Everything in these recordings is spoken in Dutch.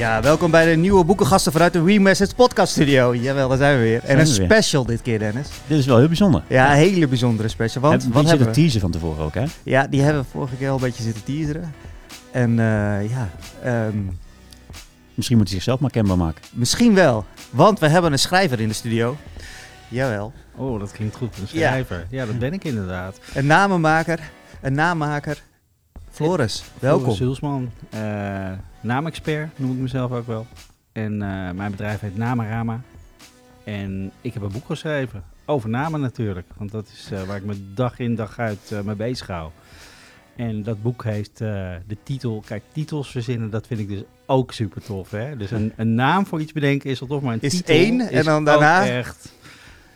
Ja, welkom bij de nieuwe boekengasten vanuit de WeMessage podcast studio. Jawel, daar zijn we weer. En een we weer. special dit keer, Dennis. Dit is wel heel bijzonder. Ja, een hele bijzondere special. Want Heb- wat hebben de we? teaser van tevoren ook, hè? Ja, die hebben we vorige keer al een beetje zitten teaseren. En eh, ja, ehm, Misschien moet hij zichzelf maar kenbaar maken. misschien wel. Want we hebben een schrijver in de studio. Jawel. Oh, dat klinkt goed. Een schrijver. Ja, dat ben ik inderdaad. Een namenmaker. Een naammaker. Floris, welkom. Floris Hulsman. eh naamexpert noem ik mezelf ook wel. En eh, mijn bedrijf heet Namarama. En ik heb een boek geschreven. Over namen natuurlijk. Want dat is eh, waar ik me dag in dag uit mee bezig hou. En dat boek heeft de titel... Kijk, titels verzinnen, dat vind ik dus ook super tof. Hè? Dus een, een naam voor iets bedenken is al tof. Maar een Is titel één en dan daarna? echt...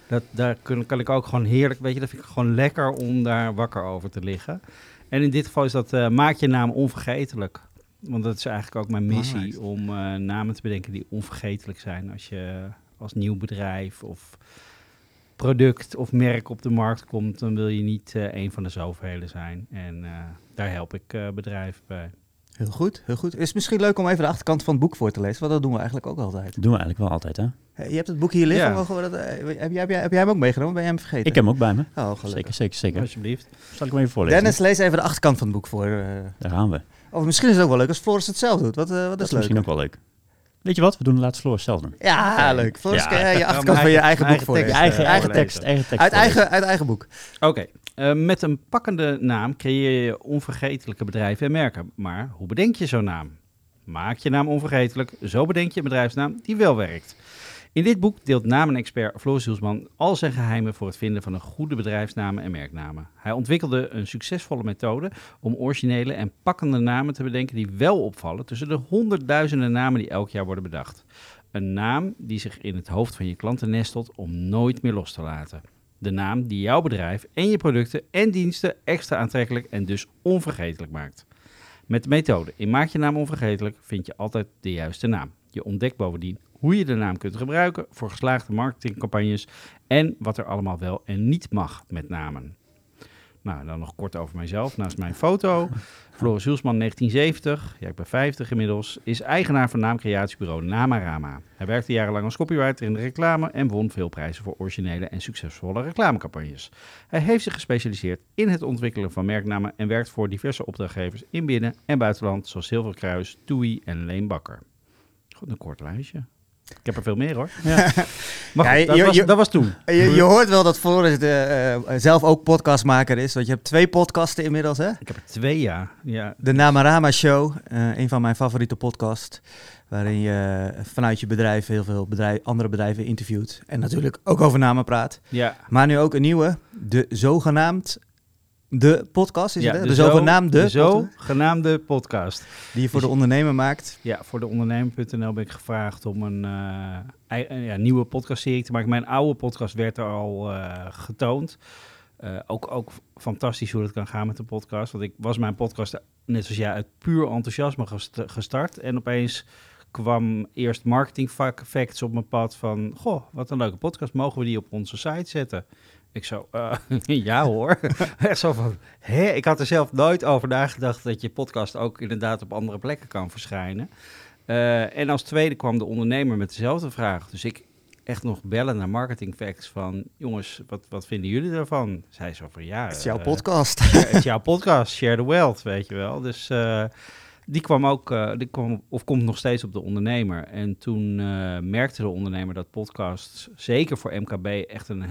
Dat, daar kan, kan ik ook gewoon heerlijk... Weet je, dat vind ik gewoon lekker om daar wakker over te liggen. En in dit geval is dat eh, maak je naam onvergetelijk. Want dat is eigenlijk ook mijn missie om eh, namen te bedenken die onvergetelijk zijn als je als nieuw bedrijf of product of merk op de markt komt, dan wil je niet eh, een van de zoveel zijn. En daar help ik bedrijven bij. Heel goed, heel goed. Is het misschien leuk om even de achterkant van het boek voor te lezen? Want dat doen we eigenlijk ook altijd. Dat doen we eigenlijk wel altijd, hè? Je hebt het boek hier liggen. Ja. Mogen we dat, eh, heb, jij, heb, jij, heb jij hem ook meegenomen? Ben jij hem vergeten? Ik heb hem ook bij me. Oh, gelukkig. Zeker, zeker, zeker. Alsjeblieft. Zal ik hem even voorlezen? Dennis, lees even de achterkant van het boek voor. eh. Daar gaan we. Of misschien is het ook wel leuk als Floris het zelf doet. Wat, eh, wat Dat is is leuk? misschien ook wel leuk. Weet je wat? We doen de laatste Floor zelf doen. Ja, leuk. Floris, Ja. je Ja, achterkant van je eigen- eigen boek tekst, Je eigen, eigen tekst, eigen tekst. Uit eigen, uit eigen boek. Oké, eh, met een pakkende naam creëer je onvergetelijke bedrijven en merken. Maar hoe bedenk je zo'n naam? Maak je naam onvergetelijk, zo bedenk je een bedrijfsnaam die wel werkt. In dit boek deelt namenexpert Floris Hielsman al zijn geheimen voor het vinden van een goede bedrijfsnamen en merknamen. Hij ontwikkelde een succesvolle methode om originele en pakkende namen te bedenken die wel opvallen tussen de honderdduizenden namen die elk jaar worden bedacht. Een naam die zich in het hoofd van je klanten nestelt om nooit meer los te laten. De naam die jouw bedrijf en je producten en diensten extra aantrekkelijk en dus onvergetelijk maakt. Met de methode in Maak je naam onvergetelijk vind je altijd de juiste naam. Je ontdekt bovendien hoe je de naam kunt gebruiken voor geslaagde marketingcampagnes en wat er allemaal wel en niet mag met namen. Nou, dan nog kort over mijzelf. Naast mijn foto, Floris Hulsman, 1970, ja, ik ben 50 inmiddels, is eigenaar van naamcreatiebureau Namarama. Hij werkte jarenlang als copywriter in de reclame en won veel prijzen voor originele en succesvolle reclamecampagnes. Hij heeft zich gespecialiseerd in het ontwikkelen van merknamen en werkt voor diverse opdrachtgevers in binnen- en buitenland, zoals Zilverkruis, TUI en Leen Bakker. Goed, een kort lijstje. Ik heb er veel meer hoor. Ja. Maar goed, Ja, dat, je- was, je- dat was toen. Je, je hoort wel dat Floris de, eh, zelf ook podcastmaker is. Want je hebt twee podcasten inmiddels, hè? Ik heb er twee jaar. Ja, De Namarama Show, eh, een van mijn favoriete podcasts. Waarin je vanuit je bedrijf heel veel bedrijf, andere bedrijven interviewt. En natuurlijk ook over namen praat. ja. Maar nu ook een nieuwe, de zogenaamd de podcast is ja, het, hè? de De, zogenaamde, de podcast, zogenaamde podcast. die je voor de ondernemer maakt. Ja, voor de ondernemer.nl ben ik gevraagd om een eh, ja, nieuwe podcastserie te maken. Mijn oude podcast werd er al eh, getoond. Eh, ook, ook fantastisch hoe dat kan gaan met de podcast. Want ik was mijn podcast, net zoals jij, uit puur enthousiasme gest- gestart. En opeens kwam eerst marketing fac- facts op mijn pad van... Goh, wat een leuke podcast. Mogen we die op onze site zetten? Ik zo, eh, ja hoor. Echt zo van, hè? Ik had er zelf nooit over nagedacht dat je podcast ook inderdaad op andere plekken kan verschijnen. Eh, en als tweede kwam de ondernemer met dezelfde vraag. Dus ik echt nog bellen naar Marketing Facts van... jongens, wat, wat vinden jullie daarvan? Zij zo van, ja... Het is jouw eh, podcast. het is jouw podcast, Share the Wealth, weet je wel. Dus eh, die kwam ook, eh, die kwam, of komt nog steeds op de ondernemer. En toen eh, merkte de ondernemer dat podcasts, zeker voor MKB, echt een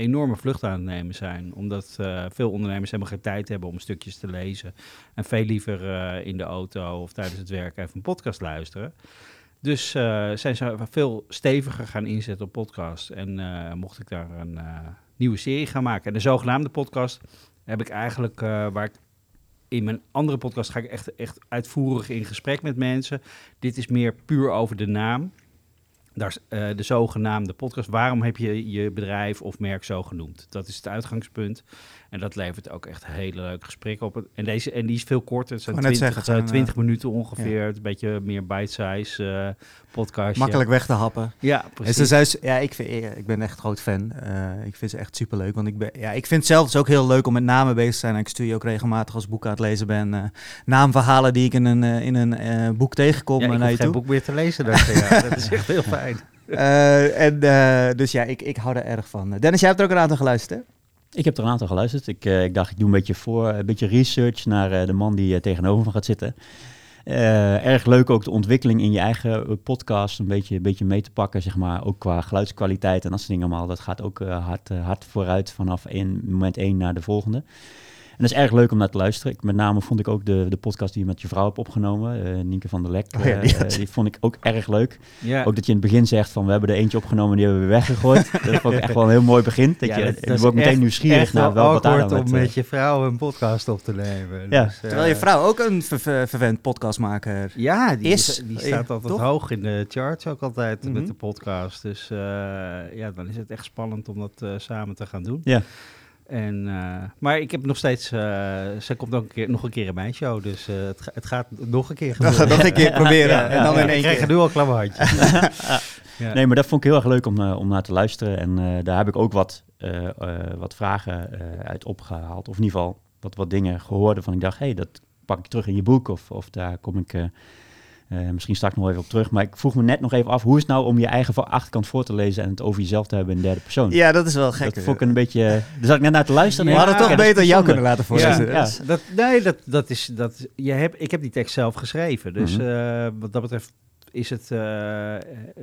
enorme vlucht aan het nemen zijn. Omdat eh, veel ondernemers helemaal geen tijd hebben om stukjes te lezen. En veel liever eh, in de auto of tijdens het werk even een podcast luisteren. Dus eh, zijn ze veel steviger gaan inzetten op podcasts. En mocht ik daar een nieuwe serie gaan maken. En de zogenaamde podcast heb ik eigenlijk, waar ik in mijn andere podcast ga ik echt, echt uitvoerig in gesprek met mensen. Dit is meer puur over de naam. Daar eh, de zogenaamde podcast. Waarom heb je je bedrijf of merk zo genoemd? Dat is het uitgangspunt. En dat levert ook echt hele leuke gesprekken op. En, deze, en die is veel korter. Het zijn wou net 20, zeggen, het eh, zijn, 20 minuten ongeveer. Een beetje meer bite-size eh podcast. Makkelijk weg te happen. Ja, En precies. ze zei, ja, ik, vind, ik ben echt groot fan. Eh, ik vind ze echt superleuk. Want ik, ben, ja, ik vind het zelf dus ook heel leuk om met namen bezig te zijn. En ik stuur je ook regelmatig als boek aan het lezen ben. eh, naamverhalen die ik in een, eh, in een eh, boek tegenkom ja, eh, ik naar hoef je geen toe. boek meer te lezen. Jou. dat is echt heel fijn. Eh, en, eh, dus ja, ik, ik hou er erg van. Dennis, jij hebt er ook een aantal geluisterd, hè? Ik heb er een aantal geluisterd. Ik, eh, ik dacht, ik doe een beetje, voor, een beetje research naar de man die tegenover me gaat zitten. Erg leuk ook de ontwikkeling in je eigen podcast een beetje, een beetje mee te pakken, zeg maar. Ook qua geluidskwaliteit en dat soort dingen allemaal. Dat gaat ook hard, hard vooruit vanaf één, moment één naar de volgende. En dat is erg leuk om naar te luisteren. Ik, met name vond ik ook de, de podcast die je met je vrouw hebt opgenomen, eh Nienke van der Lek. Oh ja, die eh, had- die vond ik ook erg leuk. Ja. Ook dat je in het begin zegt van we hebben er eentje opgenomen en die hebben we weer weggegooid. dat vond ik echt wel een heel mooi begin. Dat Ja, je, dat- je dat is wordt meteen echt- nieuwsgierig echt naar wel wat daar om met, eh, met je vrouw een podcast op te nemen. Ja. Dus, eh, Terwijl je vrouw ook een ver- ver- verwend podcastmaker Ja, die, is, is, die eh, staat altijd toch? hoog in de charts ook altijd Mhm. met de podcast. Dus eh, ja, dan is het echt spannend om dat eh, samen te gaan doen. Ja. En, eh, maar ik heb nog steeds, eh zij komt ook een keer, nog een keer in mijn show, dus eh, het, ga- het gaat nog een keer nog, gebeuren. nog een keer proberen. Ja, ja, en dan ja. in ik één krijg keer. er nu al klamme handjes. ja. Nee, maar dat vond ik heel erg leuk om, om naar te luisteren. En eh, daar heb ik ook wat, eh, eh, wat vragen eh, uit opgehaald. Of in ieder geval wat, wat dingen gehoord van ik dacht, hé, hey, dat pak ik terug in je boek. Of, of daar kom ik eh, eh, misschien straks nog even op terug. Maar ik vroeg me net nog even af, hoe is het nou om je eigen voor- achterkant voor te lezen en het over jezelf te hebben in derde persoon? Ja, dat is wel gek. dat vond ik een beetje... Daar zat ik net naar te luisteren. We en ik hadden toch beter jou kunnen laten voorlezen. Ja, Dat, nee, dat, dat is, dat, je hebt, ik heb die tekst zelf geschreven. Dus Mhm. eh, wat dat betreft is het, eh,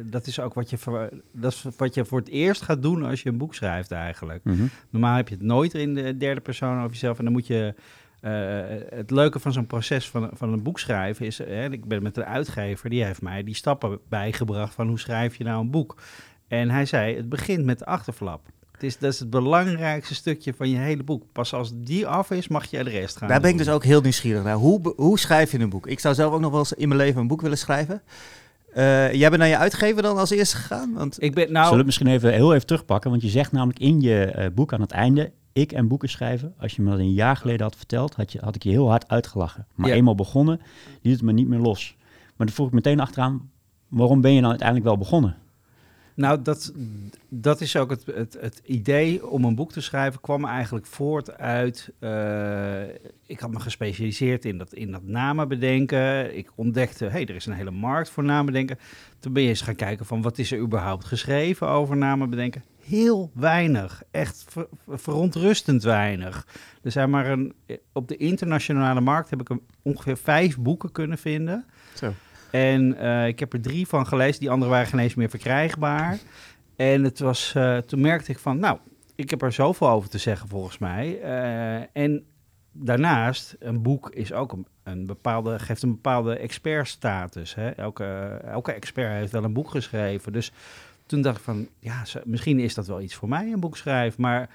dat is ook wat je, voor, dat is wat je voor het eerst gaat doen als je een boek schrijft eigenlijk. Mhm. Normaal heb je het nooit in de derde persoon over jezelf. En dan moet je. Eh, het leuke van zo'n proces van, van een boek schrijven is. Hè, ik ben met een uitgever, die heeft mij die stappen bijgebracht van hoe schrijf je nou een boek. En hij zei: het begint met de achterflap. Het is, dat is het belangrijkste stukje van je hele boek. Pas als die af is, mag je de rest gaan. Daar ben ik dus ook heel nieuwsgierig naar. Hoe, hoe schrijf je een boek? Ik zou zelf ook nog wel eens in mijn leven een boek willen schrijven. Eh, jij bent naar je uitgever dan als eerste gegaan? Want Ik ben Zullen we nou. het misschien even, heel even terugpakken? Want je zegt namelijk in je eh, boek aan het einde... ik en boeken schrijven. Als je me dat een jaar geleden had verteld... had, je, had ik je heel hard uitgelachen. Maar Ja. eenmaal begonnen, liet het me niet meer los. Maar dan vroeg ik meteen achteraan... waarom ben je nou uiteindelijk wel begonnen? Nou, dat, dat is ook het, het, het idee om een boek te schrijven, kwam eigenlijk voort uit. eh, ik had me gespecialiseerd in dat, in dat namen bedenken. Ik ontdekte, hé, hey, er is een hele markt voor namen bedenken. Toen ben je eens gaan kijken van wat is er überhaupt geschreven over namen bedenken. Heel weinig, echt ver- verontrustend weinig. Er zijn maar een, op de internationale markt heb ik een, ongeveer vijf boeken kunnen vinden. Zo. En eh, ik heb er drie van gelezen, die andere waren geen eens meer verkrijgbaar. En het was, eh, toen merkte ik van, nou, ik heb er zoveel over te zeggen volgens mij. Eh, en daarnaast, een boek is ook een, een bepaalde, geeft een bepaalde expertstatus. Hè? Elke, elke expert heeft wel een boek geschreven. Dus toen dacht ik van, ja, misschien is dat wel iets voor mij, een boek schrijven. Maar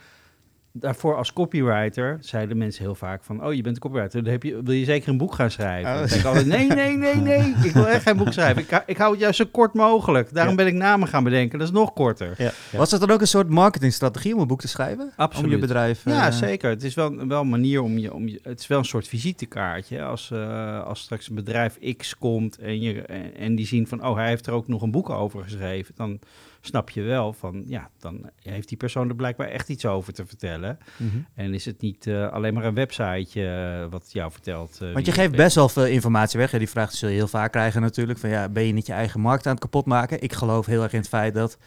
daarvoor als copywriter zeiden mensen heel vaak van... oh, je bent een copywriter, dan heb je, wil je zeker een boek gaan schrijven? Oh. Dan denk ik altijd, nee, nee, nee, nee, ik wil echt geen boek schrijven. Ik, hou- ik hou het juist zo kort mogelijk. Daarom ben ik namen gaan bedenken, dat is nog korter. Ja. was het dan ook een soort marketingstrategie om een boek te schrijven? Om Absoluut. je bedrijf... Ja, eh, zeker. Het is wel, wel een manier om je, om je... Het is wel een soort visitekaartje. Als, eh, als straks een bedrijf X komt en, je, en, en die zien van... oh, hij heeft er ook nog een boek over geschreven. Dan snap je wel van... ja, dan heeft die persoon er blijkbaar echt iets over te vertellen. mhm. En is het niet eh, alleen maar een websiteje eh, wat jou vertelt. eh, Want je geeft best wel veel informatie weg. Ja, die vraag zul je heel vaak krijgen natuurlijk. Van ja, ben je niet je eigen markt aan het kapot maken? Ik geloof heel erg in het feit dat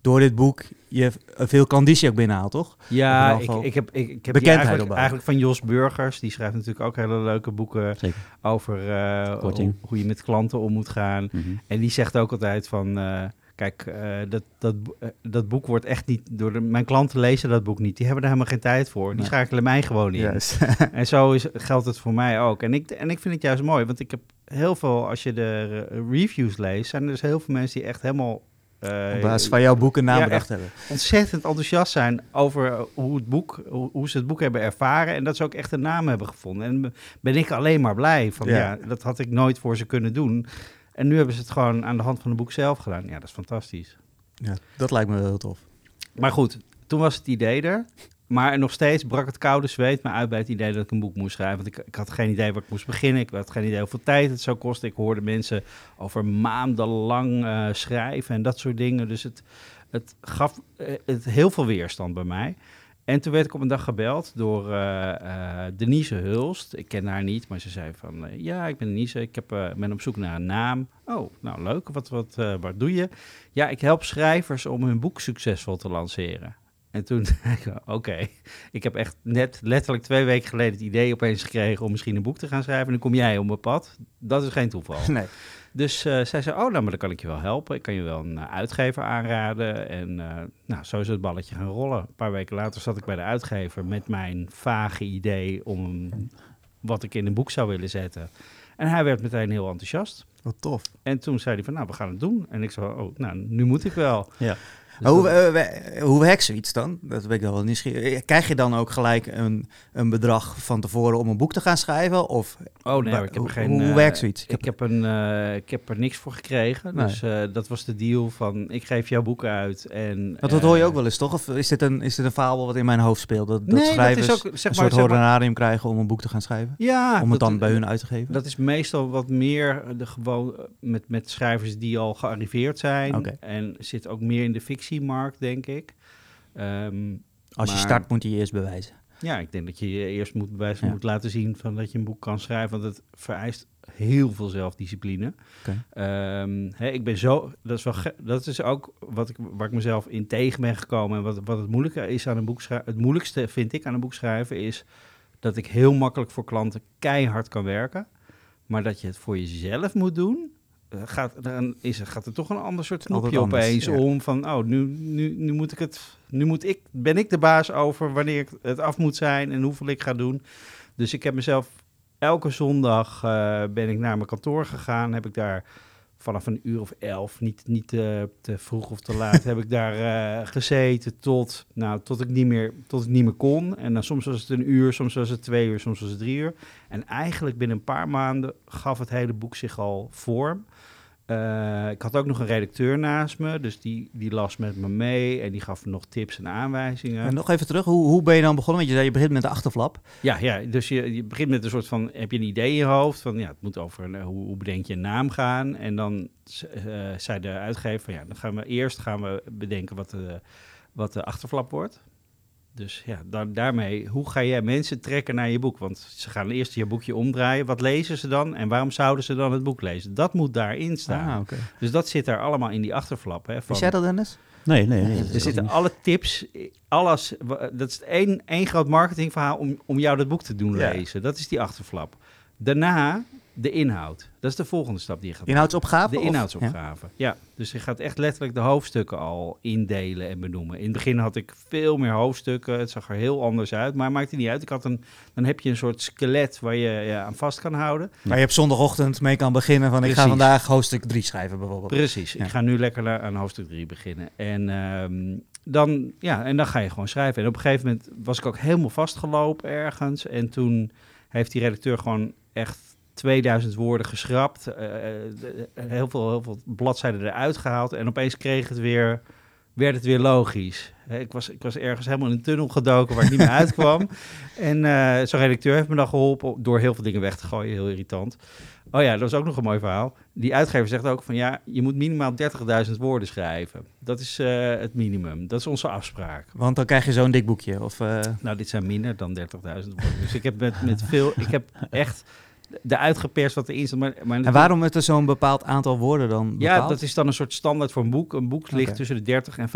door dit boek je veel klandizie ook binnenhaalt, toch? Ja, ik, ik heb, ik, ik heb eigenlijk, eigenlijk van Jos Burgers. Die schrijft natuurlijk ook hele leuke boeken Zeker. over eh, hoe, hoe je met klanten om moet gaan. Mhm. En die zegt ook altijd van... eh, Kijk, eh, dat, dat, eh, dat boek wordt echt niet door de, mijn klanten lezen dat boek niet. Die hebben er helemaal geen tijd voor. Die Nee. schakelen mij gewoon in. En zo is, geldt het voor mij ook. En ik, en ik vind het juist mooi, want ik heb heel veel, als je de reviews leest, zijn er dus heel veel mensen die echt helemaal eh, Op basis van jouw boek een naam Ja, bedacht echt. hebben. ontzettend enthousiast zijn over hoe, het boek, hoe, hoe ze het boek hebben ervaren. En dat ze ook echt een naam hebben gevonden. En ben ik alleen maar blij van, Ja. ja, dat had ik nooit voor ze kunnen doen. En nu hebben ze het gewoon aan de hand van het boek zelf gedaan. Ja, dat is fantastisch. Ja, dat lijkt me wel heel tof. Maar goed, toen was het idee er. Maar nog steeds brak het koude zweet me uit bij het idee dat ik een boek moest schrijven. Want ik, ik had geen idee waar ik moest beginnen. Ik had geen idee hoeveel tijd het zou kosten. Ik hoorde mensen over maandenlang eh, schrijven en dat soort dingen. Dus het, het gaf eh, het heel veel weerstand bij mij. En toen werd ik op een dag gebeld door eh, eh, Denise Hulst. Ik ken haar niet, maar ze zei van... eh, ja, ik ben Denise, ik heb, ben op zoek naar een naam. Oh, nou leuk, wat, wat, wat doe je? Ja, ik help schrijvers om hun boek succesvol te lanceren. En toen dacht ik, oké, ik heb echt net letterlijk twee weken geleden het idee opeens gekregen om misschien een boek te gaan schrijven. En dan kom jij op mijn pad. Dat is geen toeval. Nee. Dus eh, zij zei, oh, nou, maar dan kan ik je wel helpen. Ik kan je wel een eh, uitgever aanraden. En eh, nou, zo is het balletje gaan rollen. Een paar weken later zat ik bij de uitgever met mijn vage idee om wat ik in een boek zou willen zetten. En hij werd meteen heel enthousiast. Wat tof. En toen zei hij van, nou, we gaan het doen. En ik zei, oh, nou, nu moet ik wel. Ja. Dus hoe, dat- eh, hoe werkt zoiets dan? Dat ben ik dan wel nieuwsgierig. Krijg je dan ook gelijk een, een bedrag van tevoren om een boek te gaan schrijven? Of Oh nee, ik heb er hoe- geen. hoe eh, werkt zoiets? Ik Ik heb, een, eh, ik heb er niks voor gekregen. Nee. Dus eh, dat was de deal van ik geef jouw boek uit. En, Want dat hoor je eh, ook wel eens, toch? Of is dit een, is dit een fabel wat in mijn hoofd speelt? Dat, dat Nee, dat schrijvers is ook, zeg een soort zeg maar- honorarium krijgen om een boek te gaan schrijven? Ja, om het dat- dan bij hun uit te geven? Dat is meestal wat meer de gewoon eh, met, met schrijvers die al gearriveerd zijn. En zit ook meer in de fictiemarkt, denk ik. Ehm, Als je start moet je je eerst bewijzen. Ja, ik denk dat je je eerst moet, bewijzen, Ja. moet laten zien van dat je een boek kan schrijven. Want het vereist heel veel zelfdiscipline. Oké. Ehm, hè, ik ben zo, dat is, wel dat is ook wat ik, waar ik mezelf in tegen ben gekomen. En wat, wat het moeilijke is aan een boek schrijven. Het moeilijkste vind ik aan een boek schrijven is dat ik heel makkelijk voor klanten keihard kan werken. Maar dat je het voor jezelf moet doen, gaat, dan is, er- gaat er toch een ander soort knopje anders, opeens ja. om. Van, oh, nu, nu, nu moet ik het, nu moet ik, ben ik de baas over wanneer het af moet zijn en hoeveel ik ga doen. Dus ik heb mezelf elke zondag eh, ben ik naar mijn kantoor gegaan. Heb ik daar vanaf een uur of elf, niet, niet te, te vroeg of te laat, heb ik daar eh, gezeten tot, nou, tot, ik niet meer, tot ik niet meer kon. En dan soms was het een uur, soms was het twee uur, soms was het drie uur. En eigenlijk binnen een paar maanden gaf het hele boek zich al vorm. Eh, ik had ook nog een redacteur naast me, dus die, die las met me mee en die gaf me nog tips en aanwijzingen. En nog even terug, hoe, hoe ben je dan begonnen? Want je zei je begint met de achterflap. Ja, ja dus je, je begint met een soort van, heb je een idee in je hoofd van, ja, het moet over een, hoe, hoe bedenk je een naam gaan. En dan eh, zei de uitgever van, ja, dan gaan we eerst gaan we bedenken wat de, wat de achterflap wordt. Dus ja, dan, daarmee, hoe ga jij mensen trekken naar je boek? Want ze gaan eerst je boekje omdraaien. Wat lezen ze dan en waarom zouden ze dan het boek lezen? Dat moet daarin staan. Ah, oké. Dus dat zit daar allemaal in die achterflap. Hè, van, Wist jij dat, Dennis? Nee, nee, nee. is er zitten niet- alle tips, alles. Dat is één, één groot marketingverhaal om, om jou dat boek te doen Ja. lezen. Dat is die achterflap. Daarna de inhoud. Dat is de volgende stap die je gaat maken. Inhoudsopgave? De inhoudsopgave. Ja. dus je gaat echt letterlijk de hoofdstukken al indelen en benoemen. In het begin had ik veel meer hoofdstukken. Het zag er heel anders uit, maar maakt het niet uit. Ik had een, dan heb je een soort skelet waar je ja, aan vast kan houden. Waar je op zondagochtend mee kan beginnen van ik ga vandaag hoofdstuk 3 schrijven bijvoorbeeld. Precies. Ja. Ik ga nu lekker aan hoofdstuk 3 beginnen. En, ehm, dan, ja, en dan ga je gewoon schrijven. En op een gegeven moment was ik ook helemaal vastgelopen ergens. En toen heeft die redacteur gewoon echt 2000 woorden geschrapt. eh, de- heel, veel, heel veel bladzijden eruit gehaald. En opeens kreeg het weer, werd het weer logisch. Ik was, ik was ergens helemaal in een tunnel gedoken waar ik niet meer uitkwam. En eh zo'n redacteur heeft me dan geholpen door heel veel dingen weg te gooien. Heel irritant. Oh ja, dat was ook nog een mooi verhaal. Die uitgever zegt ook van ja, je moet minimaal 30.000 woorden schrijven. Dat is eh, het minimum. Dat is onze afspraak. Want dan krijg je zo'n dik boekje. Of, eh, Nou, dit zijn minder dan 30.000 woorden. Dus ik heb met, met veel, ik heb echt de uitgeperst wat erin zit. Maar, maar en waarom is er zo'n bepaald aantal woorden dan Ja, bepaald? dat is dan een soort standaard voor een boek. Een boek ligt tussen de 30 en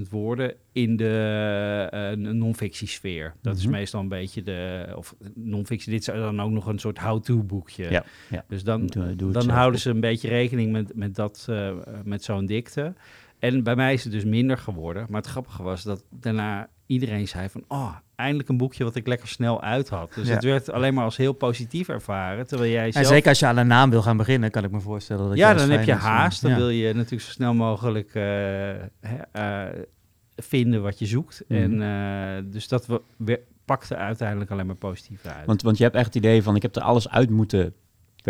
50.000 woorden in de eh, non-fictiesfeer. Dat is Mhm. meestal een beetje de... Of non-fictie, dit is dan ook nog een soort how-to boekje. Ja, ja. Dus dan, Doe- doe het dan houden ze een beetje rekening met, met, dat, eh, met zo'n dikte. En bij mij is het dus minder geworden. Maar het grappige was dat daarna iedereen zei van... Oh, eindelijk een boekje wat ik lekker snel uit had. Dus Ja. het werd alleen maar als heel positief ervaren. Terwijl jij En zelf... zeker als je aan een naam wil gaan beginnen, kan ik me voorstellen. Dat ja, dan heb je haast. Dan ja. wil je natuurlijk zo snel mogelijk eh, hè, eh, vinden wat je zoekt. Mhm. En eh, dus dat we, we- pakte uiteindelijk alleen maar positief uit. Want, want je hebt echt het idee van, ik heb er alles uit moeten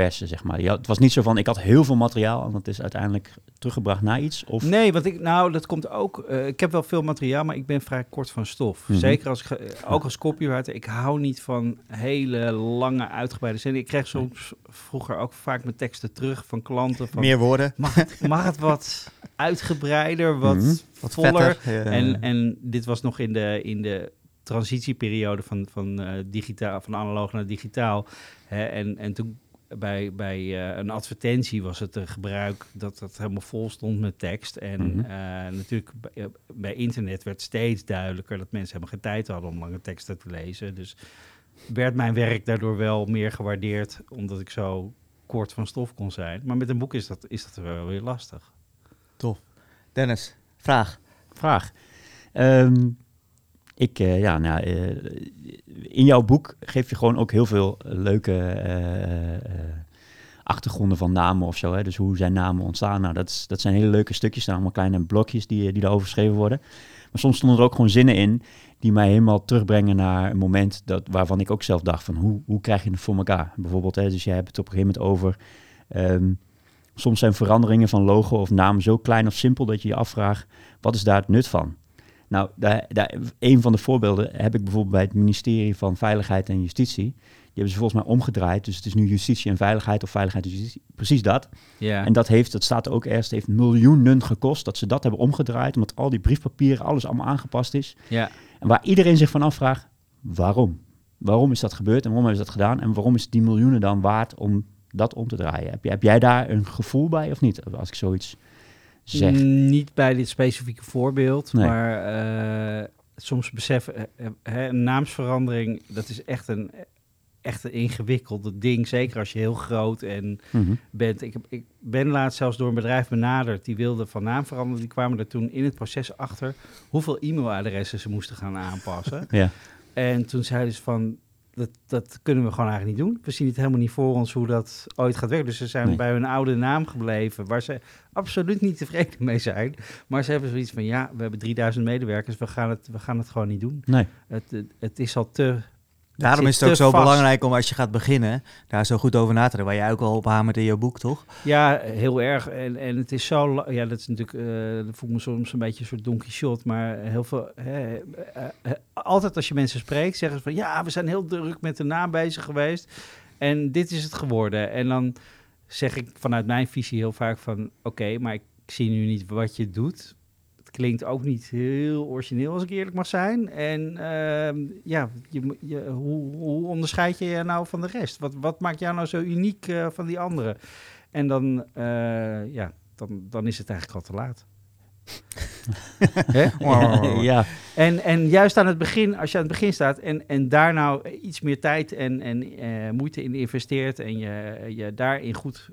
persen, zeg maar. Ja, het was niet zo van, ik had heel veel materiaal en dat is uiteindelijk teruggebracht naar iets? Of... Nee, want ik, nou, dat komt ook. eh, ik heb wel veel materiaal, maar ik ben vrij kort van stof. Mhm. Zeker als ik, ge- ook als copywriter. Ik hou niet van hele lange, uitgebreide zinnen. Ik kreeg soms vroeger ook vaak mijn teksten terug van klanten. Van, Meer woorden, mag, het, mag het wat uitgebreider, wat Mhm. wat voller? vetter. eh, En, en dit was nog in de, in de transitieperiode van, van, eh, digitaal, van analoog naar digitaal. Hè, en, en toen bij, bij eh, een advertentie was het een gebruik dat het helemaal vol stond met tekst. En Mhm. eh, natuurlijk bij, eh, bij internet werd steeds duidelijker dat mensen helemaal geen tijd hadden om lange teksten te lezen. Dus werd mijn werk daardoor wel meer gewaardeerd, omdat ik zo kort van stof kon zijn. Maar met een boek is dat, is dat wel weer lastig. Dennis, vraag. Vraag. Ehm, ik, eh, ja, nou, eh, in jouw boek geef je gewoon ook heel veel leuke eh, achtergronden van namen of zo. Hè? Dus hoe zijn namen ontstaan? Nou, dat, is, dat zijn hele leuke stukjes, zijn allemaal kleine blokjes die, die daarover geschreven worden. Maar soms stonden er ook gewoon zinnen in die mij helemaal terugbrengen naar een moment dat, waarvan ik ook zelf dacht van hoe, hoe krijg je het voor elkaar? Bijvoorbeeld, dus jij hebt het op een gegeven moment over... ehm, soms zijn veranderingen van logo of naam zo klein of simpel dat je je afvraagt, wat is daar het nut van? Nou, daar, daar, een van de voorbeelden heb ik bijvoorbeeld bij het ministerie van Veiligheid en Justitie. Die hebben ze volgens mij omgedraaid. Dus het is nu justitie en veiligheid of veiligheid en justitie. Precies dat. Ja. En dat heeft, dat staat er ook ergens, heeft miljoenen gekost dat ze dat hebben omgedraaid. Omdat al die briefpapieren, alles allemaal aangepast is. ja. En waar iedereen zich van afvraagt, waarom? Waarom is dat gebeurd en waarom hebben ze dat gedaan? En waarom is die miljoenen dan waard om dat om te draaien? Heb, heb jij daar een gevoel bij of niet? Als ik zoiets Niet bij dit specifieke voorbeeld, Nee. maar eh, soms beseffen, eh, eh, hè, een naamsverandering, dat is echt een, echt een ingewikkelde ding. Zeker als je heel groot en Mhm. bent. Ik, heb, ik ben laatst zelfs door een bedrijf benaderd, die wilde van naam veranderen. Die kwamen er toen in het proces achter hoeveel e-mailadressen ze moesten gaan aanpassen. Ja. En toen zeiden ze van, dat, dat kunnen we gewoon eigenlijk niet doen. We zien het helemaal niet voor ons hoe dat ooit gaat werken. Dus ze zijn Nee. bij hun oude naam gebleven, waar ze absoluut niet tevreden mee zijn. Maar ze hebben zoiets van, ja, we hebben 3000 medewerkers, we gaan het, we gaan het gewoon niet doen. Nee. Het, het, het is al te... Daarom is het ook zo vast. belangrijk om als je gaat beginnen, daar zo goed over na te denken. Waar jij ook al op hamert in je boek, toch? Ja, heel erg. En, en het is zo... Ja, dat is natuurlijk... eh dat voelt me soms een beetje een soort Don Quixote. Maar heel veel... Hè, eh, eh, altijd als je mensen spreekt, zeggen ze van... Ja, we zijn heel druk met de naam bezig geweest. En dit is het geworden. En dan zeg ik vanuit mijn visie heel vaak van... Oké, maar ik zie nu niet wat je doet. Klinkt ook niet heel origineel, als ik eerlijk mag zijn. En ehm, ja, je, je, hoe, hoe onderscheid je je nou van de rest? Wat, wat maakt jou nou zo uniek eh, van die anderen? En dan, eh, ja, dan, dan is het eigenlijk al te laat. Ja. En, en juist aan het begin, als je aan het begin staat en, en daar nou iets meer tijd en, en eh, moeite in investeert en je, je daarin goed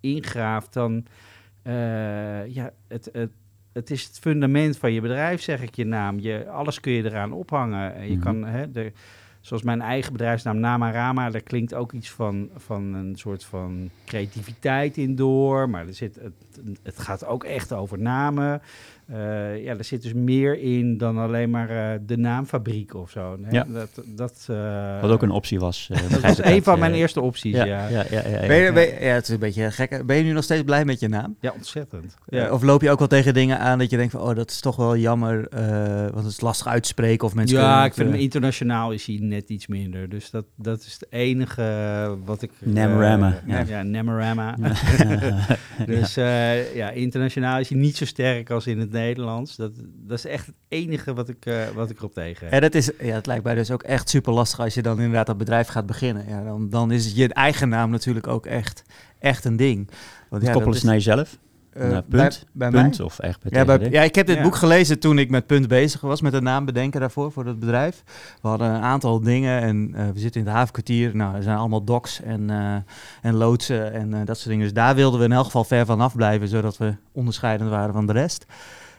ingraaft, dan ja, het, het, het is het fundament van je bedrijf, zeg ik je naam. Je, alles kun je eraan ophangen. En je Mhm. kan, hè, de, zoals mijn eigen bedrijfsnaam Namarama, daar klinkt ook iets van, van een soort van creativiteit in door. Maar er zit, het, het gaat ook echt over namen. Eh, ja, er zit dus meer in dan alleen maar eh, de naamfabriek of zo. Hè? Ja. Dat, dat, eh, Wat ook een optie was. eh, dat was een van mijn eerste opties, ja. Ja, Ja, ja, ja. Ben je, ben je- ja, het is een beetje gek. Ben je nu nog steeds blij met je naam? ontzettend. Ja. Ja. Of loop je ook wel tegen dingen aan dat je denkt van, oh, dat is toch wel jammer, eh, want het is lastig uitspreken of mensen ja, ik vind hem internationaal is hij net iets minder. Dus dat, dat is het enige wat ik... eh, Namarama, ja, ja. ja, Namarama. dus eh, ja, internationaal is hij niet zo sterk als in het Nederlands. Dat, dat is echt het enige wat ik, eh, wat ik erop tegen heb. En dat is, ja, het lijkt mij dus ook echt super lastig als je dan inderdaad dat bedrijf gaat beginnen. Ja, dan, dan is je eigen naam natuurlijk ook echt, echt een ding. Want ja, Koppelen ze is, naar jezelf? eh, naar bij- punt? bij mij? punt of echt bij Ja, bij- ja, ik heb dit Ja. boek gelezen toen ik met Punt bezig was, met een naam bedenken daarvoor, voor dat bedrijf. We hadden een aantal dingen en eh, we zitten in het havenkwartier. Nou, er zijn allemaal docs en, eh, en loodsen en eh, dat soort dingen. Dus daar wilden we in elk geval ver van afblijven, zodat we onderscheidend waren van de rest.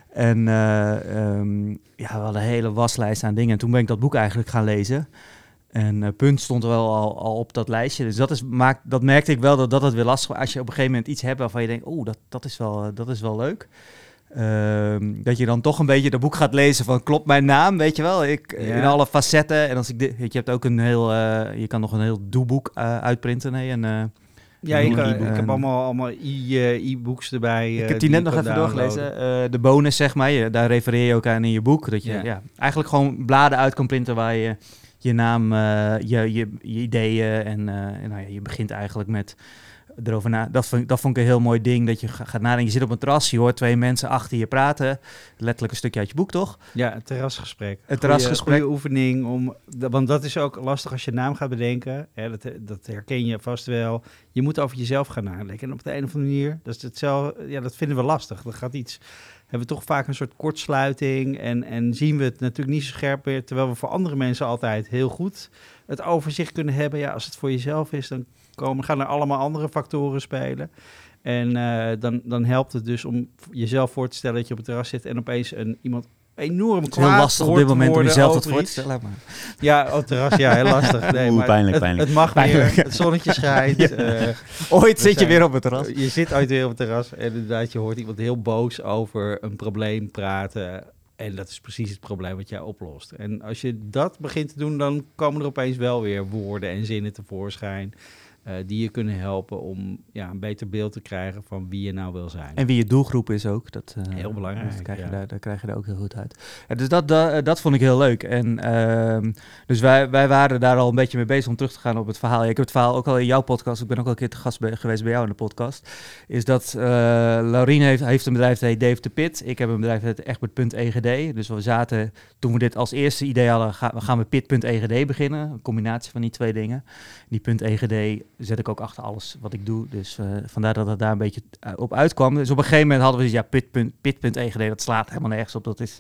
En eh, ehm, ja, we hadden een hele waslijst aan dingen. En toen ben ik dat boek eigenlijk gaan lezen. En eh, punt stond er wel al, al op dat lijstje. Dus dat, is, maakt, dat merkte ik wel dat, dat het weer lastig was. Als je op een gegeven moment iets hebt waarvan je denkt, oeh, dat, dat, is wel, eh, dat is wel leuk. Ehm, dat je dan toch een beetje dat boek gaat lezen van klopt mijn naam, weet je wel? Ik, Ja. In alle facetten. En als ik dit, je, hebt ook een heel, je kan nog een heel doeboek uitprinten. Nee, een, Ja, Ik eh, ik heb allemaal, allemaal e- eh, e-books erbij. Ik eh, heb die net nog even doorgelezen. Eh, de bonus, zeg maar, je, daar refereer je ook aan in je boek. Dat je Ja. ja. eigenlijk gewoon bladen uit kan printen waar je je naam, eh, je, je, je ideeën en, eh, en nou ja, je begint eigenlijk met erover na. Dat vond, dat vond ik een heel mooi ding. Dat je ga- gaat nadenken. Je zit op een terras, je hoort twee mensen achter je praten. Letterlijk een stukje uit je boek, toch? Ja, het terrasgesprek. Het Goeie- terrasgesprek. Oefening. Om, want dat is ook lastig als je naam gaat bedenken. Hè, dat, dat herken je vast wel. Je moet over jezelf gaan nadenken. En op de een of andere manier, dat, is hetzelfde, ja, dat vinden we lastig. Dat gaat iets... Hebben we toch vaak een soort kortsluiting en, en zien we het natuurlijk niet zo scherp meer. Terwijl we voor andere mensen altijd heel goed het overzicht kunnen hebben. Ja, als het voor jezelf is, dan komen, gaan er allemaal andere factoren spelen. En eh, dan, dan helpt het dus om jezelf voor te stellen dat je op het terras zit en opeens een, iemand enorm Het is heel lastig op hoort dit moment om worden jezelf dat voor te stellen. Maar. Ja, op het terras, ja, heel lastig. Nee, Oeh, maar pijnlijk, het, pijnlijk. Het mag Pijnlijk. weer, het zonnetje schijnt. eh, Ooit zit je weer op het terras. je zit ooit weer op het terras en inderdaad, je hoort iemand heel boos over een probleem praten. En dat is precies het probleem wat jij oplost. En als je dat begint te doen, dan komen er opeens wel weer woorden en zinnen tevoorschijn. Eh, die je kunnen helpen om ja, een beter beeld te krijgen van wie je nou wil zijn. En wie je doelgroep is ook. Dat, eh, Heel belangrijk, Dat krijg je ja. daar, daar krijg je daar ook heel goed uit. Ja, dus dat, dat, dat vond ik heel leuk. En uh, dus wij, wij waren daar al een beetje mee bezig om terug te gaan op het verhaal. Ja, ik heb het verhaal ook al in jouw podcast. Ik ben ook al een keer te gast bij, geweest bij jou in de podcast. Is dat Laurien heeft, heeft een bedrijf dat heet Dave de Pit. Ik heb een bedrijf dat heet Egbert.egd. Dus we zaten, toen we dit als eerste idee hadden, gaan, gaan we Pit.egd beginnen. Een combinatie van die twee dingen. Die .egd zet ik ook achter alles wat ik doe. Dus uh, vandaar dat het daar een beetje op uitkwam. Dus op een gegeven moment hadden we ja, Pit.egd, Pit dat slaat helemaal nergens op. Dat is,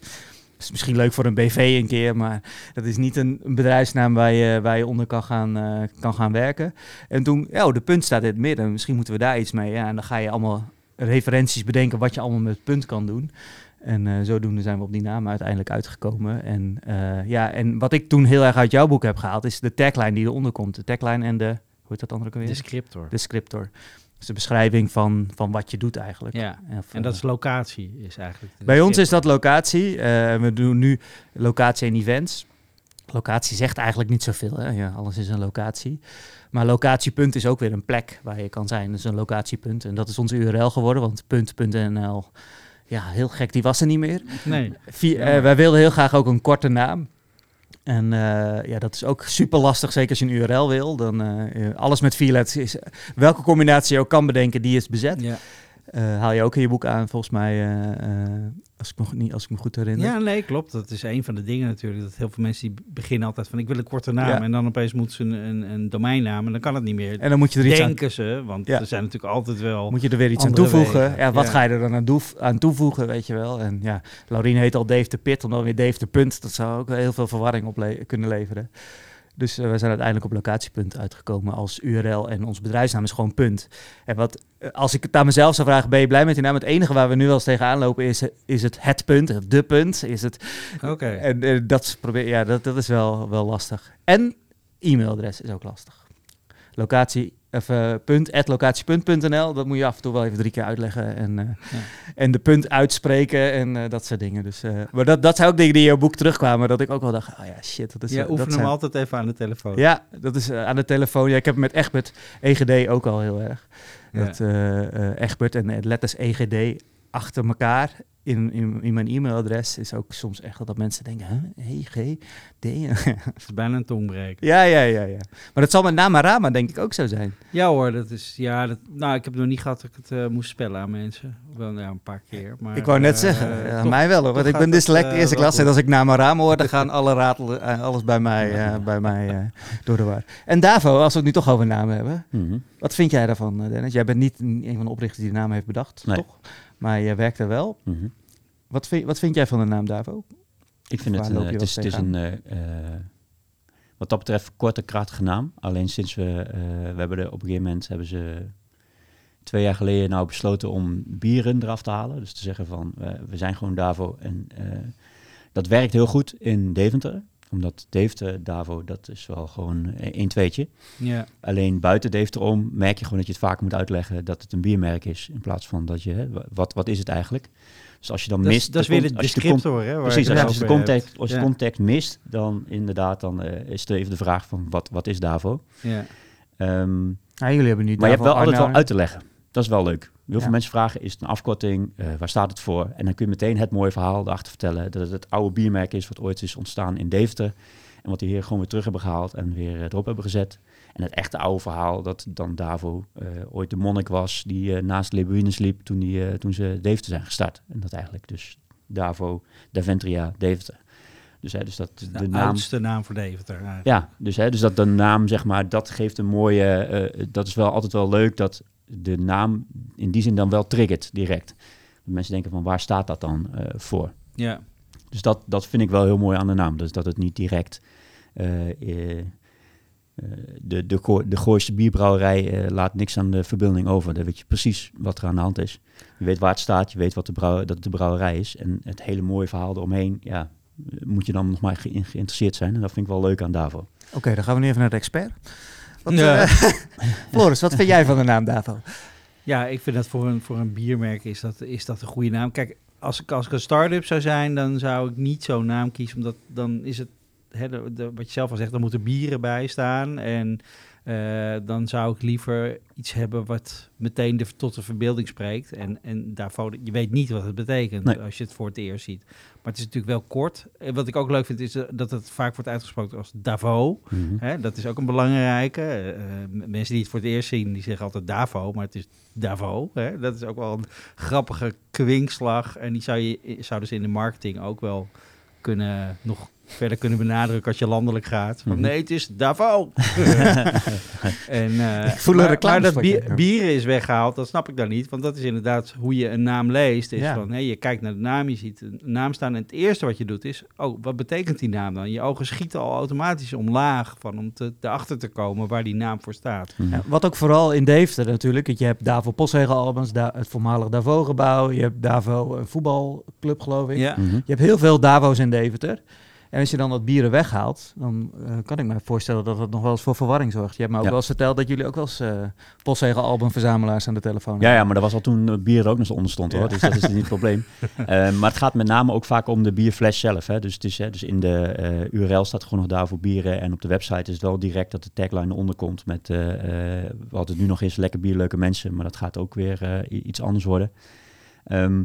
is misschien leuk voor een BV een keer, maar dat is niet een, bedrijfsnaam waar je, onder kan gaan, uh, kan gaan werken. En toen, ja, oh, de punt staat in het midden. Misschien moeten we daar iets mee. Ja, en dan ga je allemaal referenties bedenken wat je allemaal met punt kan doen. En uh, zodoende zijn we op die naam uiteindelijk uitgekomen. En, ja, en wat ik toen heel erg uit jouw boek heb gehaald, is de tagline die eronder komt. De tagline en de, heet dat andere weer? De scriptor. De scriptor. Dus de beschrijving van, van wat je doet eigenlijk. Ja, of, en dat is locatie is eigenlijk. Bij ons is dat locatie. Uh, we doen nu locatie en events. Locatie zegt eigenlijk niet zoveel. Hè? Ja, alles is een locatie. Maar locatiepunt is ook weer een plek waar je kan zijn. Dus een locatiepunt. En dat is onze URL geworden, want punt.nl... Ja, heel gek, die was er niet meer. Nee. Vier, uh, wij wilden heel graag ook een korte naam. En uh, ja, dat is ook super lastig, zeker als je een URL wil. Dan uh, alles met vier letters is. Welke combinatie je ook kan bedenken, die is bezet. Ja. Uh, haal je ook in je boek aan, volgens mij, als, ik me, niet, als ik me goed herinner. Ja, nee, klopt. Dat is een van de dingen natuurlijk. Dat heel veel mensen die beginnen altijd van ik wil een korte naam. Ja. En dan opeens moeten ze een, een, een, domeinnaam en dan kan het niet meer. En dan moet je er iets Denken aan... ze, want Ja. er zijn natuurlijk altijd wel... Moet je er weer iets aan toevoegen. wegen. Ja, wat Ja. ga je er dan aan, doef- aan toevoegen, weet je wel. En ja, Laurien heet al Dave de Pit, om dan weer Dave de Punt. Dat zou ook heel veel verwarring op le- kunnen leveren. Dus eh, we zijn uiteindelijk op locatiepunt uitgekomen als URL en ons bedrijfsnaam is gewoon punt. En wat, eh, als ik het aan mezelf zou vragen, ben je blij met die naam? Het enige waar we nu wel eens tegenaan lopen is, is het het punt, de punt. Is het, Oké. En eh, dat, is probeer, ja, dat, dat is wel, wel lastig. En e-mailadres is ook lastig. Locatie, of, uh, punt, at locatiepunt.nl, dat moet je af en toe wel even drie keer uitleggen. En, uh, Ja. en de punt uitspreken en uh, dat soort dingen. Dus, maar dat, dat zijn ook dingen die in jouw boek terugkwamen, dat ik ook wel dacht, oh ja, shit. Dat is, Ja, dat oefen hem zijn... altijd even aan de telefoon. Ja, dat is aan de telefoon. Ja, ik heb met Egbert EGD ook al heel erg. Ja. Dat Egbert en letters EGD achter elkaar in, in, in mijn e-mailadres is ook soms echt dat mensen denken? E, G, D. Het is bijna een tongbreker. ja, ja, ja, ja. Maar dat zal met Namarama denk ik ook zo zijn. Ja hoor, dat is, ja, dat, nou ik heb nog niet gehad dat ik het uh, moest spellen aan mensen. Wel ja, een paar keer. Maar, ik wou net uh, zeggen, ja, toch, mij wel hoor, want ik ben dyslect uh, eerste klas en als ik Namarama hoor, dan gaan alle ratelen, uh, alles bij mij, uh, bij mij uh, door de war. En Davo, als we het nu toch over namen hebben, Mhm. wat vind jij daarvan Dennis? Jij bent niet een van de oprichters die de naam heeft bedacht, Nee. toch? Maar jij werkt er wel. Mhm. Wat vind, wat vind jij van de naam Davo? Ik vind het, uh, je het, is, het is een, uh, uh, wat dat betreft, korte, krachtige naam. Alleen sinds we, uh, we hebben er op een gegeven moment hebben ze twee jaar geleden nou besloten om bieren eraf te halen. Dus te zeggen van, we zijn gewoon Davo. En dat werkt heel goed in Deventer. Omdat Deventer, Davo, dat is wel gewoon een tweetje. Ja. Alleen buiten Deventer om merk je gewoon dat je het vaak moet uitleggen dat het een biermerk is. In plaats van dat je, hè, wat, wat is het eigenlijk? Dus als je dan Dat mist... dat is weer de, con- de als je de con- scriptor, hè? Precies, het als je de context, als je de Ja. context mist, dan inderdaad, dan uh, is er even de vraag van wat, wat is Davo? Ja. Um, Ja, jullie hebben nu Maar je hebt wel altijd wel uit te leggen. Dat is wel leuk. Heel veel mensen vragen, is het een afkorting? Eh, waar staat het voor? En dan kun je meteen het mooie verhaal erachter vertellen. Dat het het oude biermerk is wat ooit is ontstaan in Deventer. En wat die hier gewoon weer terug hebben gehaald en weer eh, erop hebben gezet. En het echte oude verhaal dat dan Davo eh, ooit de monnik was die naast Lebuinus liep toen, die, toen ze Deventer zijn gestart. En dat eigenlijk dus Davo, Daventria, Deventer. Dus, hè, dus dat De, de naam... oudste naam voor Deventer. eigenlijk. Ja, dus, hè, dus dat de naam, zeg maar, dat geeft een mooie. dat is wel altijd wel leuk dat de naam in die zin dan wel triggert direct. Dat mensen denken van waar staat dat dan eh, voor? Ja. Dus dat, dat vind ik wel heel mooi aan de naam. Dus dat het niet direct eh, eh, de, de, de Gooiste bierbrouwerij eh, laat niks aan de verbeelding over. Dan weet je precies wat er aan de hand is. Je weet waar het staat, je weet wat de brouw, dat het de brouwerij is. En het hele mooie verhaal eromheen, ja, moet je dan nog maar ge- geïnteresseerd zijn. En dat vind ik wel leuk aan Davo. Oké, dan gaan we nu even naar de expert. Wat, Ja. eh, Floris, wat vind jij van de naam Davo? Ja, ik vind dat voor een, voor een biermerk is dat, is dat een goede naam. Kijk, als ik, als ik een start-up zou zijn, dan zou ik niet zo'n naam kiezen. Omdat dan is het, hè, de, de- wat je zelf al zegt, dan moeten bieren bij staan. En eh, dan zou ik liever iets hebben wat meteen de, tot de verbeelding spreekt. En, en daarvoor, je weet niet wat het betekent Nee. als je het voor het eerst ziet. Maar het is natuurlijk wel kort. En wat ik ook leuk vind, is eh, dat het vaak wordt uitgesproken als Davo. Hè, dat is ook een belangrijke. M- mensen die het voor het eerst zien, die zeggen altijd Davo, maar het is Davo. Hè? Dat is ook wel een grappige kwinkslag. En die zou je, zouden ze in de marketing ook wel kunnen, nog verder kunnen benadrukken als je landelijk gaat. Van, Mhm. Nee, het is Davo. en, eh, Ik voel een maar, reclame maar dat bier, bieren is weggehaald, dat snap ik dan niet. Want dat is inderdaad hoe je een naam leest. Is Ja. van, hè, je kijkt naar de naam, je ziet een naam staan. En het eerste wat je doet is, oh, wat betekent die naam dan? Je ogen schieten al automatisch omlaag van om te, erachter te komen waar die naam voor staat. Mhm. Ja, wat ook vooral in Deventer natuurlijk. Je hebt Davo Postzegel-albums, Da- het voormalig Davo-gebouw. Je hebt Davo een voetbalclub, geloof ik. Ja. Mhm. Je hebt heel veel Davo's in Deventer. En als je dan wat bieren weghaalt, dan eh, kan ik me voorstellen dat het nog wel eens voor verwarring zorgt. Je hebt me ook Ja. wel eens verteld dat jullie ook wel eens uh, postzegel-albumverzamelaars aan de telefoon Ja, ja, maar dat was al toen het bier er ook nog zo onder stond hoor. Ja. Dus dat is niet het probleem. Eh, maar het gaat met name ook vaak om de bierfles zelf. Hè. Dus, het is, hè, dus in de eh, URL staat gewoon nog daar voor bieren. En op de website is het wel direct dat de tagline eronder komt met eh, eh, wat het nu nog is, lekker bier, leuke mensen. Maar dat gaat ook weer eh, iets anders worden. Ehm,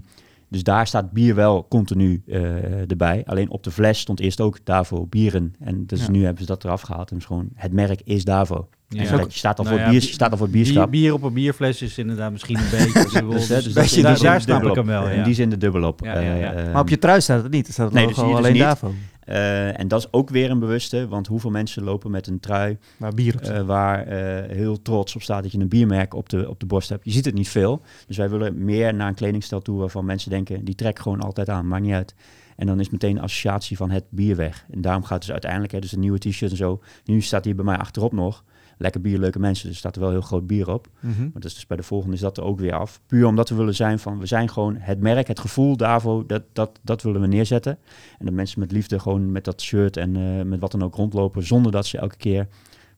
dus daar staat bier wel continu eh, erbij. Alleen op de fles stond eerst ook Davo bieren. En dus Ja. nu hebben ze dat eraf gehaald. En dus gewoon het merk is Davo. Ja. En dat je staat al Nou voor ja, bier, bi- staat al voor Bier, bierschap. bier op een bierfles is inderdaad misschien een beetje. Dus, hè, dus dus daar- daar, dus snap ik hem wel. In die zin de dubbel op. Ja, ja, ja. Eh, Maar op je trui staat het niet. Er staat Nee, nee, dus dus alleen niet. Davo. Eh, en dat is ook weer een bewuste, want hoeveel mensen lopen met een trui Waar bier op staat. eh, waar eh, heel trots op staat dat je een biermerk op de, op de borst hebt. Je ziet het niet veel. Dus wij willen meer naar een kledingstijl toe waarvan mensen denken, die trek gewoon altijd aan, maakt niet uit. En dan is meteen de associatie van het bier weg. En daarom gaat het dus uiteindelijk, hè, dus een nieuwe t-shirt en zo. Nu staat hier bij mij achterop nog, lekker bier, leuke mensen. Dus staat er wel heel groot bier op. Mhm. Maar dat is dus bij de volgende is dat er ook weer af. Puur omdat we willen zijn van, we zijn gewoon het merk, het gevoel, Davo, dat, dat, dat willen we neerzetten. En dat mensen met liefde gewoon met dat shirt en eh, met wat dan ook rondlopen, zonder dat ze elke keer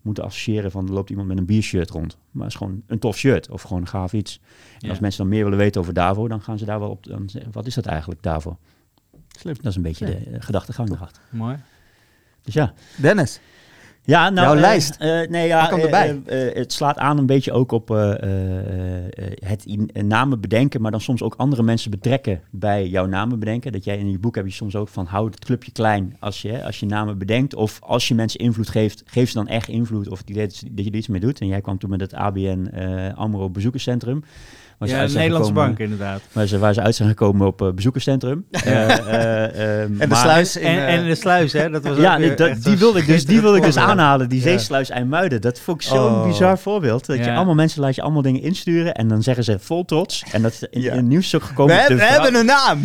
moeten associëren van, er loopt iemand met een biershirt rond. Maar het is gewoon een tof shirt of gewoon een gaaf iets. En Ja. als mensen dan meer willen weten over Davo, dan gaan ze daar wel op, dan, zeggen, wat is dat eigenlijk, Davo? Slim. Dat is een beetje de eh, gedachtegang erachter. Mooi. Dus ja. Dennis, Ja, nou, Jouw eh, lijst. eh, nee, ja, eh, erbij? het slaat aan een beetje ook op het in, namen bedenken, maar dan soms ook andere mensen betrekken bij jouw namen bedenken. Dat jij in je boek heb je soms ook van hou het clubje klein als je, als je namen bedenkt. Of als je mensen invloed geeft, geef ze dan echt invloed of dat, je er iets mee doet. En jij kwam toen met het ABN AMRO bezoekerscentrum. Waar ze Ja, de zijn Nederlandse gekomen- bank inderdaad. Waar ze, waar ze uit zijn gekomen op eh, bezoekerscentrum. Eh, eh, en de maar- sluis in... En, en de sluis, hè? Dat was ja, ook nee, weer dat- echt die een wilde ik dus, die wilde ik dus aanhalen. Die Ja. zeesluis IJmuiden. Dat vond ik zo'n Oh. bizar voorbeeld. Dat je allemaal mensen laat je allemaal dingen insturen. En dan zeggen ze vol trots. En dat is in, Ja. in het nieuws ook we, gekomen. hebben- de, we vrouw, hebben een naam!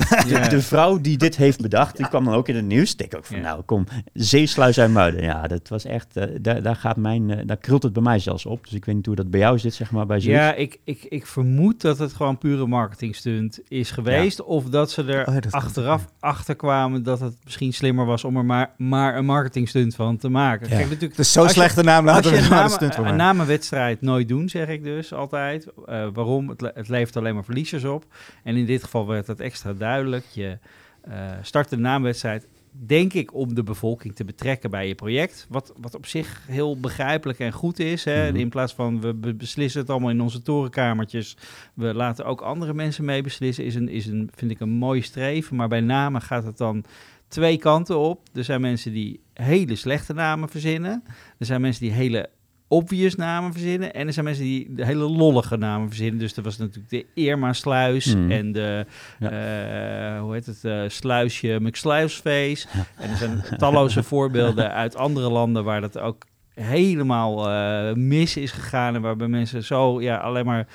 de, vrouw die dit heeft bedacht, die kwam dan ook in het nieuws. Ik denk ook van, Ja. nou kom, zeesluis IJmuiden. Ja, dat was echt, daar, daar gaat mijn, daar krult het bij mij zelfs op. Dus ik weet niet hoe dat bij jou zit, zeg maar, bij zoiets. Ja, ik, ik, ik vermoed dat het gewoon pure marketingstunt is geweest. Of dat ze er Oh ja, dat kan. achteraf achter kwamen dat het misschien slimmer was om er maar, maar een marketingstunt van te maken. Ja. Kijk, natuurlijk, zo'n Als je- slechte naam, laten we een, maar een stunt namenwedstrijd nooit doen, zeg ik dus altijd. Eh, waarom? Het, le- het levert alleen maar verliezers op. En in dit geval werd dat extra duidelijk. Je eh, start de naamwedstrijd denk ik, om de bevolking te betrekken bij je project. Wat, wat op zich heel begrijpelijk en goed is. Hè? Mhm. In plaats van we be- beslissen het allemaal in onze torenkamertjes. We laten ook andere mensen mee beslissen. Is een, is een, vind ik een mooi streven. Maar bij namen gaat het dan twee kanten op. Er zijn mensen die hele slechte namen verzinnen. Er zijn mensen die hele obvious namen verzinnen. En er zijn mensen die de hele lollige namen verzinnen. Dus er was natuurlijk de Irma-sluis Mhm. en de, eh, hoe heet het, eh, sluisje McSluisface. En er zijn talloze voorbeelden uit andere landen waar dat ook helemaal eh, mis is gegaan. En waarbij mensen zo ja, alleen maar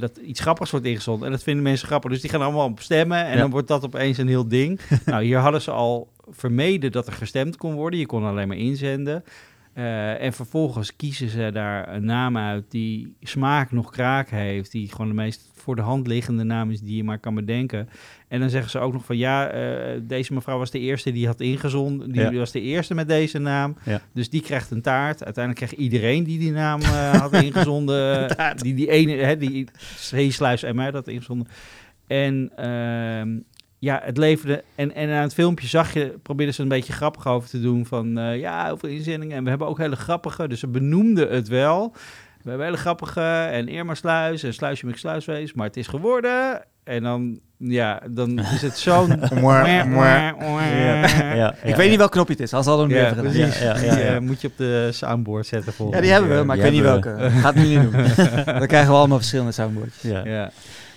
dat iets grappigs wordt ingezonden. En dat vinden mensen grappig. Dus die gaan allemaal op stemmen. En Ja. dan wordt dat opeens een heel ding. nou, hier hadden ze al vermeden dat er gestemd kon worden. Je kon alleen maar inzenden. Eh, en vervolgens kiezen ze daar een naam uit die smaak nog kraak heeft. Die gewoon de meest voor de hand liggende naam is die je maar kan bedenken. En dan zeggen ze ook nog van ja, eh, deze mevrouw was de eerste die had ingezonden. Die Ja. was de eerste met deze naam. Ja. Dus die krijgt een taart. Uiteindelijk kreeg iedereen die die naam eh, had ingezonden. die, die ene, hè, die Zeesluis en mij dat ingezonden. En ehm, ja, het leverde. En, en aan het filmpje zag je, probeerden ze een beetje grappig over te doen. Van eh, ja, heel veel inzendingen. En we hebben ook hele grappige. Dus ze benoemden het wel. We hebben hele grappige. En Irma Sluis en Sluisje met Sluiswees. Maar het is geworden. En dan, ja, dan is het zo'n. Ja, Ik weet niet welk knopje het is, als al hem Ja, precies. Eh, moet je op de soundboard zetten Ja, die hebben we, maar ik weet niet welke. Gaat het nu niet doen. Dan krijgen we allemaal verschillende soundboards. Ja.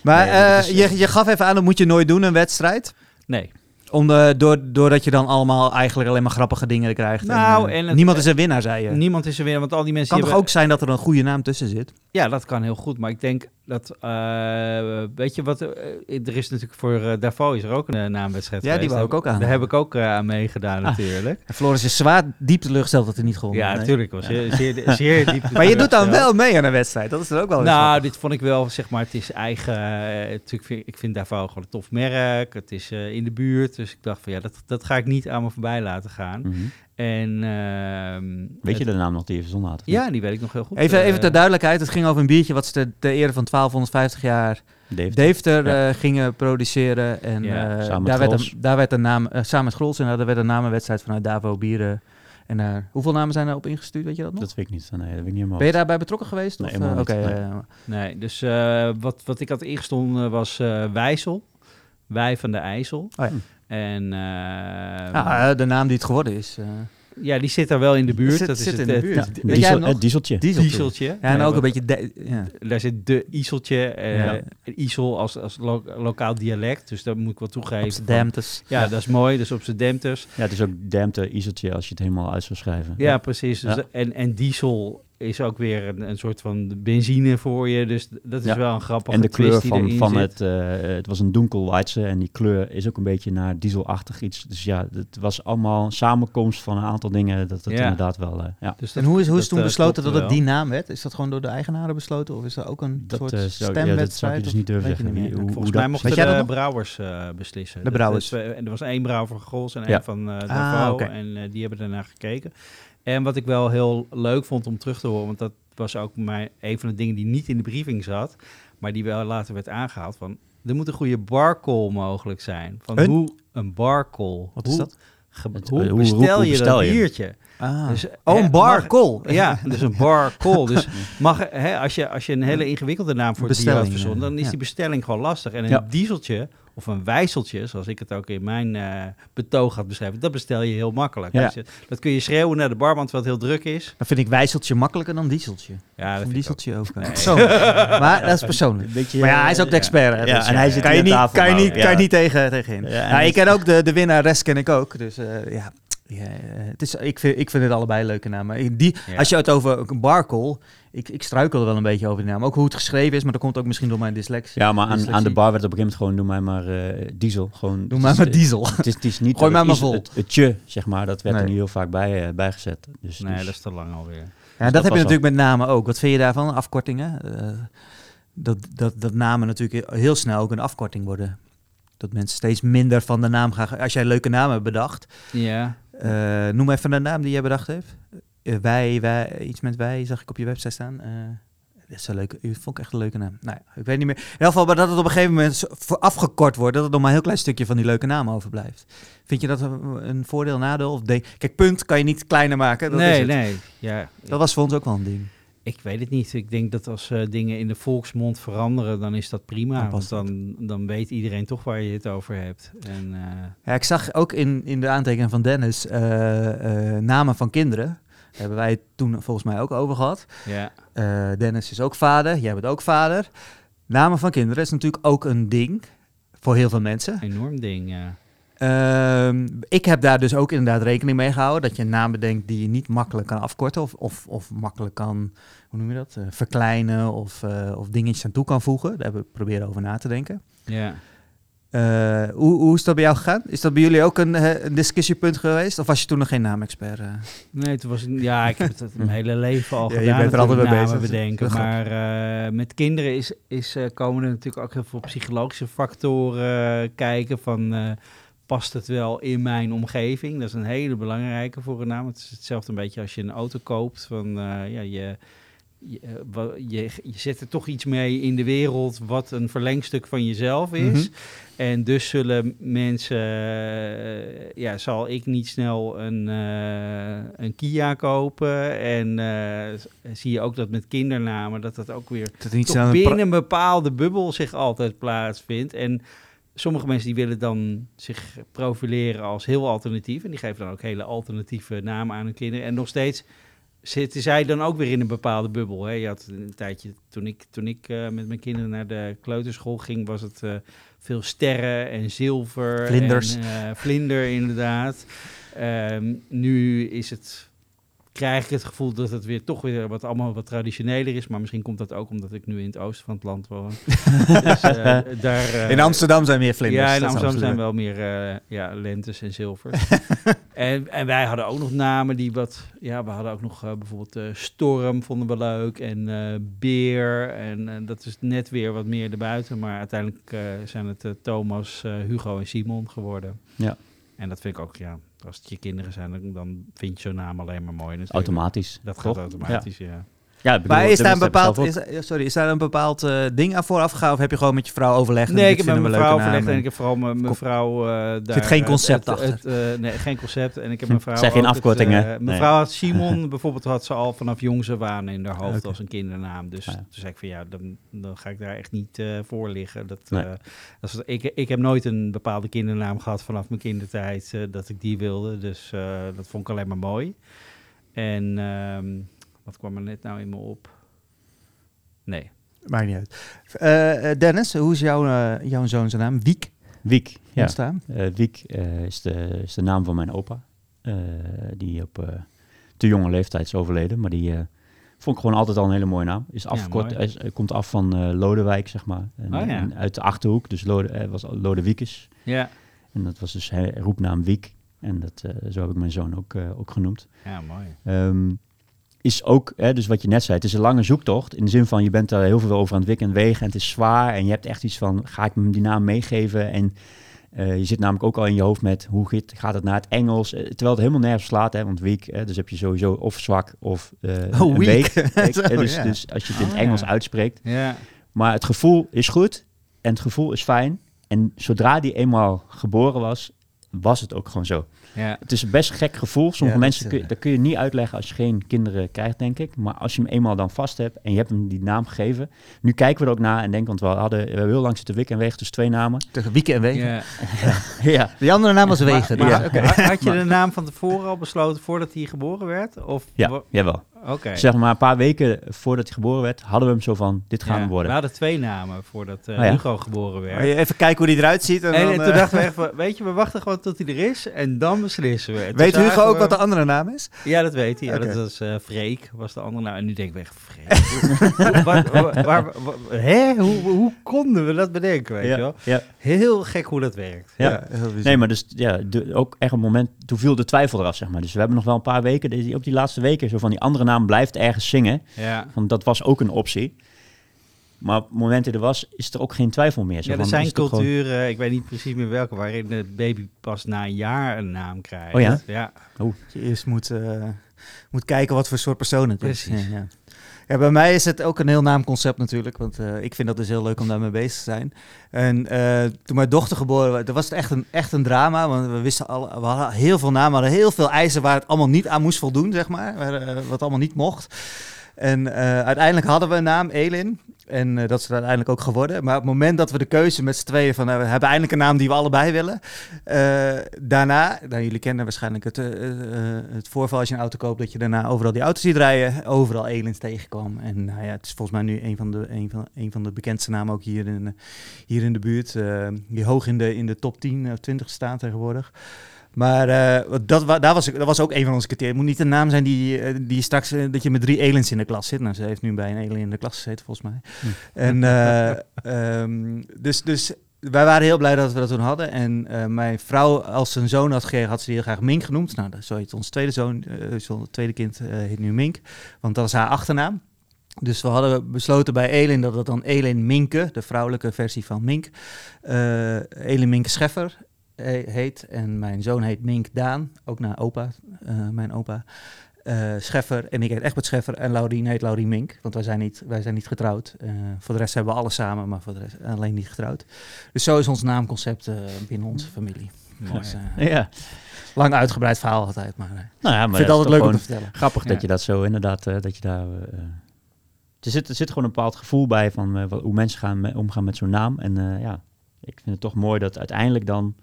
Maar Nee, dat eh, is- je, je gaf even aan, dat moet je nooit doen, een wedstrijd. Nee. Om de, door, doordat je dan allemaal eigenlijk alleen maar grappige dingen krijgt. Nou, eh, en het- niemand is een winnaar, zei je. Niemand is er weer, want al die mensen kan toch hebben- ook zijn dat er een goede naam tussen zit? Ja, dat kan heel goed. Maar ik denk dat, eh, weet je wat, eh, er is natuurlijk voor Davos is er ook een naamwedstrijd Ja, die wou ik ook aan. Daar heb ik ook aan meegedaan Ah. natuurlijk. En Floris is zwaar diep teleurgesteld dat hij niet gewonnen Ja, natuurlijk. was zeer, zeer, zeer diep. Maar je doet dan wel mee aan een wedstrijd. Dat is er ook wel Nou, dit vond ik wel, zeg maar, het is eigen. natuurlijk vind, ik vind Davos gewoon een tof merk. Het is in de buurt. Dus ik dacht van ja, dat, dat ga ik niet aan me voorbij laten gaan. Mhm. En ehm, Weet je het- de naam nog die je verzonnen had? Ja, die weet ik nog heel goed. Even, even Eh, ter duidelijkheid, het ging over een biertje wat ze ter, ter ere van 1250 jaar. Deventer Ja. eh, gingen produceren. En Ja, eh, samen met daar, werd een, daar werd een naam, samen met Grols, en daar werd een namenwedstrijd vanuit Davo Bieren. En daar, hoeveel namen zijn er op ingestuurd, weet je dat nog? Dat weet ik niet. Nee, dat weet ik niet helemaal. ben je daarbij betrokken geweest? Nee, of, Nee. Nee, dus eh, wat, wat ik had ingestonden was eh Wijsel. Wij van de IJssel. Oh ja. En eh, ah, eh, de naam die het geworden is. eh ja, die zit daar wel in de buurt. Zit- dat is zit het, in de eh, buurt. Ja. jij Diesel, nog? het dieseltje. Dieseltje. Dieseltje. Ja, en Nee, ook een beetje... de- ja. Daar zit de Iseltje. eh Ja. Isel als, als lo- lokaal dialect. Dus dat moet ik wel toegeven. Amsterdamtes. Ja, dat is mooi. Dus op zijn dempters. Ja, het is ook Dempte, Iseltje als je het helemaal uit zou schrijven. Ja, precies. Dus Ja. En, en diesel is ook weer een, een soort van benzine voor je. Dus dat is Ja. wel een grappige En de twist kleur die van, van zit. het, eh, het was een donkelweidse en die kleur is ook een beetje naar dieselachtig iets. Dus ja, het was allemaal een samenkomst van een aantal dingen. Dat het Ja. inderdaad wel, eh, ja. Dus En hoe is, hoe is dat, toen eh, besloten dat het die naam werd? Is dat gewoon door de eigenaren besloten? Of is er ook een Dat, soort zou- ja, dat zou stemwedstrijd? ik dus of niet durven je zeggen. niet hoe- Volgens hoe mij dat mochten de dat nog? brouwers eh, beslissen. De Dat- brouwers. dat en er was één brouwer van Grols en Ja. één van oké. En die hebben daarna gekeken. En wat ik wel heel leuk vond om terug te horen, want dat was ook mijn, een van de dingen die niet in de briefing zat, maar die wel later werd aangehaald, van er moet een goede barcall mogelijk zijn. Van Een? hoe een barcall. Wat hoe, is dat? hoe hoe- hoe- bestel hoe je bestel dat je? biertje? Ah. Dus, oh, een bar, call. Ja, dus een bar call. Dus mag, hè, als, je, als je een hele ingewikkelde naam voor het bier had Bestelling, verzonnen, dan is ja. die bestelling gewoon lastig. En een Ja. dieseltje of een wijzeltje, zoals ik het ook in mijn eh, betoog had beschreven, dat bestel je heel makkelijk. Ja. Dus je- dat kun je schreeuwen naar de barman terwijl het heel druk is. Dan vind ik wijzeltje makkelijker dan dieseltje. Ja, dat ook. dieseltje ook. eh, persoonlijk. maar dat is persoonlijk. Beetje, Maar ja, hij is ook de expert. Hè, dus en hij zit kan je niet, tafel kan je niet, kan je niet tegen, tegenin. Ja, en nou, ik ken ook de, de winnares ken ik ook. Dus eh, ja, ja, eh, het is, ik, vind, ik vind het allebei leuke namen. Die, Ja. Als je het over een barcall, ik, ik struikel er wel een beetje over die naam. Ook hoe het geschreven is, maar dat komt ook misschien door mijn dyslexie. Ja, maar aan, Dyslexie. aan de bar werd op een gegeven moment gewoon, doe mij maar eh, diesel. Gewoon, Doe maar diesel. Het is, het is niet Gooi dat mij het maar vol. Het, het tje, zeg maar, dat werd Nee. er niet heel vaak bij, eh, bijgezet. Dus, Nee, dus- dat is te lang alweer. Ja, dat dat heb je natuurlijk met namen ook. Wat vind je daarvan? Afkortingen? Eh, dat, dat, dat namen natuurlijk heel snel ook een afkorting worden. Dat mensen steeds minder van de naam gaan. Als jij leuke namen hebt bedacht, Ja, noem even een naam die jij bedacht heeft. Eh, wij, wij, iets met wij zag ik op je website staan. Eh, dit is een leuke, vond ik echt een leuke naam. Nou ja, ik weet niet meer. In ieder geval, maar dat het op een gegeven moment afgekort wordt, dat het nog maar een heel klein stukje van die leuke naam overblijft. Vind je dat een, een voordeel, nadeel? Of kijk, punt kan je niet kleiner maken. Dat is nee, nee. Ja, Dat was voor ons ook wel een ding. Ik weet het niet. Ik denk dat als eh, dingen in de volksmond veranderen, dan is dat prima. Dan want dan, dan weet iedereen toch waar je het over hebt. En, eh, Ja, ik zag ook in, in de aantekeningen van Dennis eh, namen van kinderen. Daar hebben wij het toen volgens mij ook over gehad. ja. Dennis is ook vader, jij bent ook vader. Namen van kinderen is natuurlijk ook een ding voor heel veel mensen. enorm ding. Ja. Ehm, ik heb daar dus ook inderdaad rekening mee gehouden dat je een naam bedenkt die je niet makkelijk kan afkorten of, of, of makkelijk kan, hoe noem je dat, Eh, verkleinen of, eh, of dingetjes aan toe kan voegen. Daar hebben we proberen over na te denken. ja. Eh, hoe, hoe is dat bij jou gegaan? Is dat bij jullie ook een, een discussiepunt geweest? Of was je toen nog geen naamexpert? Nee, toen was ja, ik heb het mijn hele leven al Ja, je gedaan. bent er altijd mee bezig. bedenken. Maar met kinderen is, is, komen er natuurlijk ook heel veel psychologische factoren kijken van... past het wel in mijn omgeving? Dat is een hele belangrijke voor een naam. Het is hetzelfde een beetje als je een auto koopt. Van, eh, ja, je, je, eh, je, je zet er toch iets mee in de wereld wat een verlengstuk van jezelf is. Mhm. En dus zullen mensen, eh, ja, zal ik niet snel een, een Kia kopen. En zie je ook dat met kindernamen, dat dat ook weer Dat niet binnen een bepaalde bubbel zich altijd plaatsvindt. En sommige mensen die willen dan zich profileren als heel alternatief. En die geven dan ook hele alternatieve namen aan hun kinderen. En nog steeds zitten zij dan ook weer in een bepaalde bubbel. Hè? Je had een tijdje, toen ik, toen ik eh, met mijn kinderen naar de kleuterschool ging, was het eh, veel sterren en zilver. Vlinders. En, eh, vlinder, inderdaad. Ehm, nu is het krijg ik het gevoel dat het weer toch weer wat allemaal wat traditioneler is. Maar misschien komt dat ook omdat ik nu in het oosten van het land woon. dus, eh, daar, eh, in Amsterdam zijn meer vlinders. ja, in Amsterdam zijn wel meer eh, ja, lentes en zilvers. en, en wij hadden ook nog namen die wat... Ja, we hadden ook nog eh, bijvoorbeeld eh, Storm vonden we leuk. En eh, Beer. En eh, dat is net weer wat meer erbuiten. Maar uiteindelijk eh, zijn het eh, Thomas, eh, Hugo en Simon geworden. Ja. En dat vind ik ook, ja... Als het je kinderen zijn, dan- vind je zo'n naam alleen maar mooi natuurlijk. Automatisch. Dat gaat toch? automatisch, ja. Ja, ik bedoel, Maar is daar een bepaald, is, sorry, is daar een bepaald eh, ding aan vooraf gegaan? Of heb je gewoon met je vrouw overlegd? Nee, ik heb met mijn vrouw overlegd en ik heb vooral mijn mijn vrouw eh daar... zit geen concept het- achter. het, eh, nee, geen concept. En ik heb mijn vrouw Zijn geen afkortingen. eh, mijn Nee. vrouw had Simon bijvoorbeeld, had ze al vanaf jongs af aan in haar hoofd als een kindernaam. Dus Ja. toen zei ik van ja, dan, dan ga ik daar echt niet eh, voor liggen. Dat, Nee. eh, dat is, ik, ik heb nooit een bepaalde kindernaam gehad vanaf mijn kindertijd dat ik die wilde. Dus eh, dat vond ik alleen maar mooi. En ehm, wat kwam er net nou in me op? Nee. Maakt niet uit. Eh, eh, Dennis, hoe is jouw, eh, jouw zoon zijn naam? Wiek Wiek. Ja. ontstaan? Eh, Wiek eh, is, de, is de naam van mijn opa. eh, die op eh, te jonge leeftijd is overleden. Maar die eh, vond ik gewoon altijd al een hele mooie naam. Is afgekort, is- komt af van eh, Lodewijk, zeg maar. En, Oh, ja. en uit de Achterhoek, dus Lode, was Lodewiekes. Ja. En dat was dus roepnaam Wiek. En dat, eh, zo heb ik mijn zoon ook, eh, ook genoemd. Ja, mooi. Ehm, is ook, hè, dus wat je net zei, het is een lange zoektocht. In de zin van, je bent daar heel veel over aan het wikken en wegen. En het is zwaar. En je hebt echt iets van, ga ik hem die naam meegeven? En eh, je zit namelijk ook al in je hoofd met, hoe gaat, het naar het Engels? Eh, terwijl het helemaal nergens slaat, hè, want week, hè, dus heb je sowieso of zwak of Oh, een week. Zo, dus, dus als je het in Oh, het Engels ja. uitspreekt. Maar het gevoel is goed en het gevoel is fijn. En zodra die eenmaal geboren was, was het ook gewoon zo. Ja. Het is een best gek gevoel. Sommige Ja, mensen, kun, je- eh, dat kun je niet uitleggen als je geen kinderen krijgt, denk ik. Maar als je hem eenmaal dan vast hebt en je hebt hem die naam gegeven. Nu kijken we er ook naar en denken, want we hadden we hebben heel lang zitten wikken en wegen, dus twee namen. Tegen Wieken en Wegen. Ja. ja, Die andere naam was Wegen. Maar, maar ha- had je de naam van tevoren al besloten voordat hij geboren werd? Of ja, jawel. Oké. Zeg maar een paar weken voordat hij geboren werd, hadden we hem zo van, dit gaan Ja, we We worden. hadden twee namen voordat eh, Oh ja? Hugo geboren werd. Maar je Even kijken hoe die eruit ziet. En, En, dan, en toen eh, dachten we echt, van, weet je, we wachten gewoon tot hij er is en dan beslissen we. Toen Weet Hugo ook we- wat de andere naam is? Ja, dat weet hij. Ja. Dat was eh Freek, was de andere naam. En nu denk ik echt, Freek. waar, waar, hè? Hoe, hoe konden we dat bedenken, weet je wel? ja. Heel gek hoe dat werkt. Ja. heel bijzonder. Nee, maar dus ja, de, ook echt een moment, toen viel de twijfel eraf, zeg maar. Dus we hebben nog wel een paar weken, die- ook die laatste weken, zo van die andere naam blijft ergens zingen. Ja. Want dat was ook een optie. Maar op het moment dat er was, is er ook geen twijfel meer. Zo Ja, er van, zijn gewoon- culturen, ik weet niet precies meer welke, waarin de baby pas na een jaar een naam krijgt. Oh ja? Ja, je eerst moet, eh, moet kijken wat voor soort persoon het is. Precies. Ja, ja. Bij mij is het ook een heel naamconcept natuurlijk. Want eh, ik vind dat dus heel leuk om daarmee bezig te zijn. En eh, toen mijn dochter geboren werd, was het echt een, echt een drama. Want we wisten al, we hadden heel veel namen, hadden heel veel eisen waar het allemaal niet aan moest voldoen, zeg maar. Waar, eh, wat allemaal niet mocht. En eh, uiteindelijk hadden we een naam, Elin. En eh, dat is er uiteindelijk ook geworden. Maar op het moment dat we de keuze met z'n tweeën van... nou, we hebben eindelijk een naam die we allebei willen. eh, daarna, nou, jullie kennen waarschijnlijk het, het voorval als je een auto koopt... dat je daarna overal die auto's ziet rijden. Overal Elins tegenkwam. En nou ja, het is volgens mij nu een van de, een van, een van de bekendste namen ook hier in, hier in de buurt. die hoog in de, in de top 10 of 20 staan tegenwoordig. Maar eh, dat, daar was, dat was ook een van onze criteria. Het moet niet een naam zijn die, eh, die straks eh, dat je met drie aliens in de klas zit. Nou, ze heeft nu bij een alien in de klas gezeten, volgens mij. Hm. En eh, ehm, dus, dus wij waren heel blij dat we dat toen hadden. En mijn vrouw, als ze een zoon had gekregen, had ze die heel graag Mink genoemd. Nou, dat- zo heet ons tweede zoon, zo- het tweede kind, heet nu Mink. Want dat is haar achternaam. Dus we hadden besloten bij Elin dat het dan Elin Minke, de vrouwelijke versie van Mink, eh Elin Minke Scheffer he- heet. En mijn zoon heet Mink Daan, ook naar opa, eh, mijn opa. eh, Scheffer en ik heet Egbert Scheffer en Laurien heet Laurien Mink, want wij zijn niet, wij zijn niet getrouwd. Eh, voor de rest hebben we alles samen, maar voor de rest alleen niet getrouwd. Dus zo is ons naamconcept binnen onze familie. Mooi. Dus, Ja, lang uitgebreid verhaal altijd, maar nou ja, maar ik vind het altijd is leuk om te vertellen. grappig Ja. dat je dat zo inderdaad, dat je daar... er, zit, er zit gewoon een bepaald gevoel bij van hoe mensen gaan me- omgaan met zo'n naam. En ja, ik vind het toch mooi dat uiteindelijk dan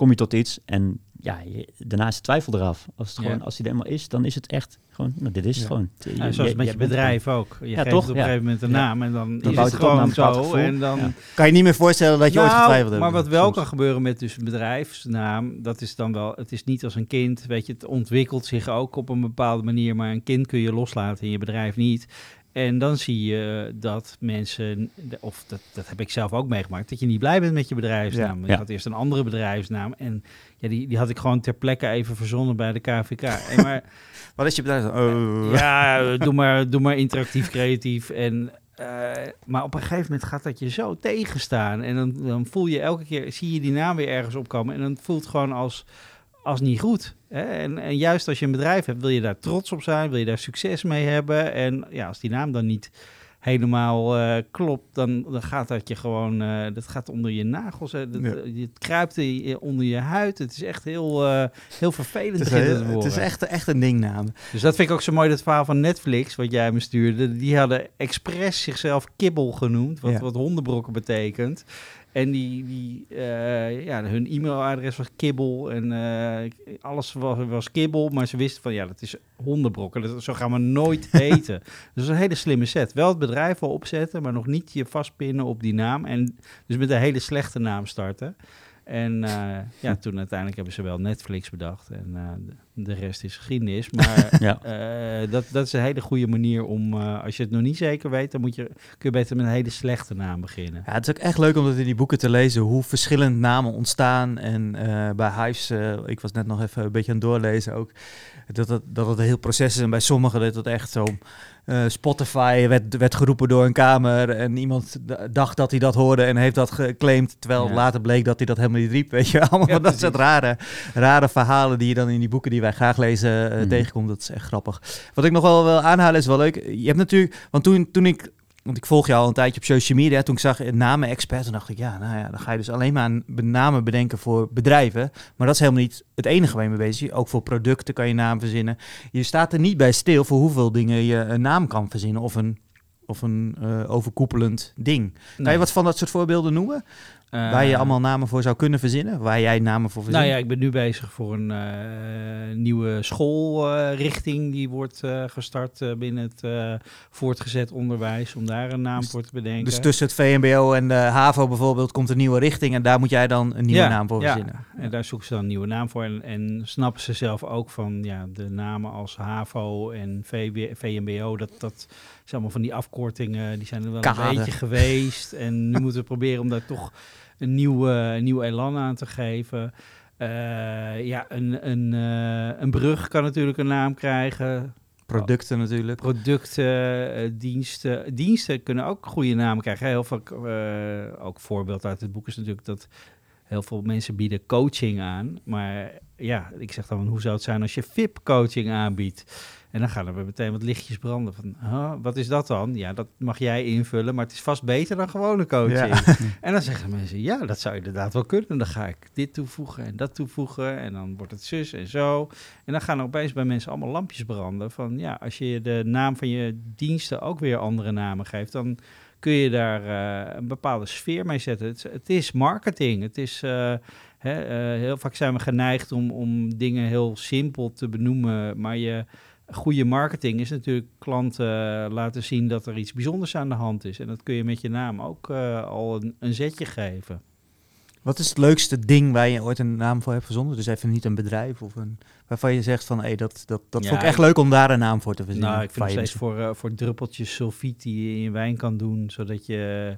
kom je tot iets en ja, je, daarna is de twijfel eraf. Als, het Ja. gewoon, als die er eenmaal is, dan is het echt gewoon, nou, dit is het Ja. gewoon. Je- Ja, zoals je- met je je bent bedrijf ook. Je Ja, geeft toch? op een Ja. gegeven moment een Ja. naam en dan, Dan is het het gewoon zo. En dan, Ja. Kan je niet meer voorstellen dat je ooit Nou, getwijfeld hebt? Maar wat wel soms. kan gebeuren met dus een bedrijfsnaam, dat is dan wel, het is niet als een kind, weet je, het ontwikkelt zich ook op een bepaalde manier, maar een kind kun je loslaten in je bedrijf niet. En dan zie je dat mensen, of dat, dat heb ik zelf ook meegemaakt, dat je niet blij bent met je bedrijfsnaam. Ja. Ik had eerst een andere bedrijfsnaam en ja, die, die had ik gewoon ter plekke even verzonnen bij de KVK. En maar Wat is je bedrijf? Oh. ja, doe maar, doe maar interactief creatief. En, eh, maar op een gegeven moment gaat dat je zo tegenstaan. En dan, dan voel je elke keer, zie je die naam weer ergens opkomen. En dan voelt het gewoon als, als niet goed. En, en juist als je een bedrijf hebt, wil je daar trots op zijn. Wil je daar succes mee hebben. En ja, als die naam dan niet helemaal eh, klopt, dan, dan gaat dat je gewoon, eh, dat gaat onder je nagels. Hè. Dat, Ja. eh, Het kruipt onder je huid. Het is echt heel, heel vervelend. Het is, heel- het is echt, echt een dingnaam. Dus dat vind ik ook zo mooi, dat verhaal van Netflix, wat jij me stuurde. Die hadden expres zichzelf kibbel genoemd, wat, Ja. wat hondenbrokken betekent. En die, die, eh, ja, hun e-mailadres was kibbel en eh, alles was, was kibbel. Maar ze wisten van, ja, dat is hondenbrokken. Dat, zo gaan we nooit eten. Dus een hele slimme set. Wel het bedrijf wel opzetten, maar nog niet je vastpinnen op die naam. En dus met een hele slechte naam starten. En eh, ja, toen uiteindelijk hebben ze wel Netflix bedacht. En eh, de, rest is geschiedenis. Maar Ja. eh, dat, dat is een hele goede manier om, als je het nog niet zeker weet, dan moet je, kun je beter met een hele slechte naam beginnen. Ja, het is ook echt leuk om dat in die boeken te lezen hoe verschillend namen ontstaan. En bij Hives, eh, ik was net nog even een beetje aan het doorlezen ook, dat het, dat het een heel proces is. En bij sommigen dat het echt zo, eh, Spotify werd, werd geroepen door een kamer en iemand dacht dat hij dat hoorde en heeft dat geclaimd, terwijl Ja. later bleek dat hij dat helemaal niet riep. Weet je, allemaal Ja, dat soort rare, rare verhalen die je dan in die boeken die wij graag lezen eh, Mhm. tegenkomt. Dat is echt grappig. Wat ik nog wel wil aanhalen is wel leuk. Je hebt natuurlijk, want toen, toen ik want ik volg je al een tijdje op social media. Toen ik zag een namen-expert, toen dacht ik, ja, nou ja, dan ga je dus alleen maar namen bedenken voor bedrijven. Maar dat is helemaal niet het enige waar je mee bezig bent. Ook voor producten kan je naam verzinnen. Je staat er niet bij stil voor hoeveel dingen je een naam kan verzinnen of een, of een eh, overkoepelend ding. Kan je wat van dat soort voorbeelden noemen? Waar je Eh, allemaal namen voor zou kunnen verzinnen? Waar jij namen voor verzint? Nou ja, ik ben nu bezig voor een eh, nieuwe schoolrichting die wordt eh, gestart binnen het voortgezet onderwijs. Om daar een naam Dus- voor te bedenken. dus tussen het VMBO en de HAVO bijvoorbeeld komt een nieuwe richting en daar moet jij dan een nieuwe Ja, naam voor ja. verzinnen. En daar zoeken ze dan een nieuwe naam voor. En, en snappen ze zelf ook van ja, de namen als HAVO en VB, VMBO. Dat, dat zijn allemaal van die afkortingen. Die zijn er wel Kader. een beetje geweest. En nu moeten we proberen om daar toch een nieuw, eh, nieuw elan aan te geven. Eh, ja, een, een, eh, een brug kan natuurlijk een naam krijgen. Producten natuurlijk. Producten, diensten. Diensten kunnen ook goede namen krijgen. Heel veel, eh, ook voorbeeld uit het boek is natuurlijk dat heel veel mensen bieden coaching aan. Maar ja, ik zeg dan, hoe zou het zijn als je VIP-coaching aanbiedt? En dan gaan er weer meteen wat lichtjes branden. Van, huh, wat is dat dan? Ja, dat mag jij invullen, maar het is vast beter dan gewone coaching. Ja. En dan zeggen mensen, ja, dat zou inderdaad wel kunnen. Dan ga ik dit toevoegen en dat toevoegen. En dan wordt het zus en zo. En dan gaan er opeens bij mensen allemaal lampjes branden. Van ja, als je de naam van je diensten ook weer andere namen geeft, dan kun je daar eh, een bepaalde sfeer mee zetten. Het, is- het is marketing. Het is, eh, hè, eh, heel vaak zijn we geneigd om, om dingen heel simpel te benoemen. Maar je goede marketing is natuurlijk klanten eh, laten zien dat er iets bijzonders aan de hand is. En dat kun je met je naam ook eh, al een, een zetje geven. Wat is het leukste ding waar je ooit een naam voor hebt verzonnen? Dus even niet een bedrijf of een... Waarvan je zegt van, hé, dat, dat, dat Ja, vond ik echt leuk om daar een naam voor te verzinnen. Nou, ik vind steeds voor, eh, voor druppeltjes sulfiet die je in je wijn kan doen, zodat je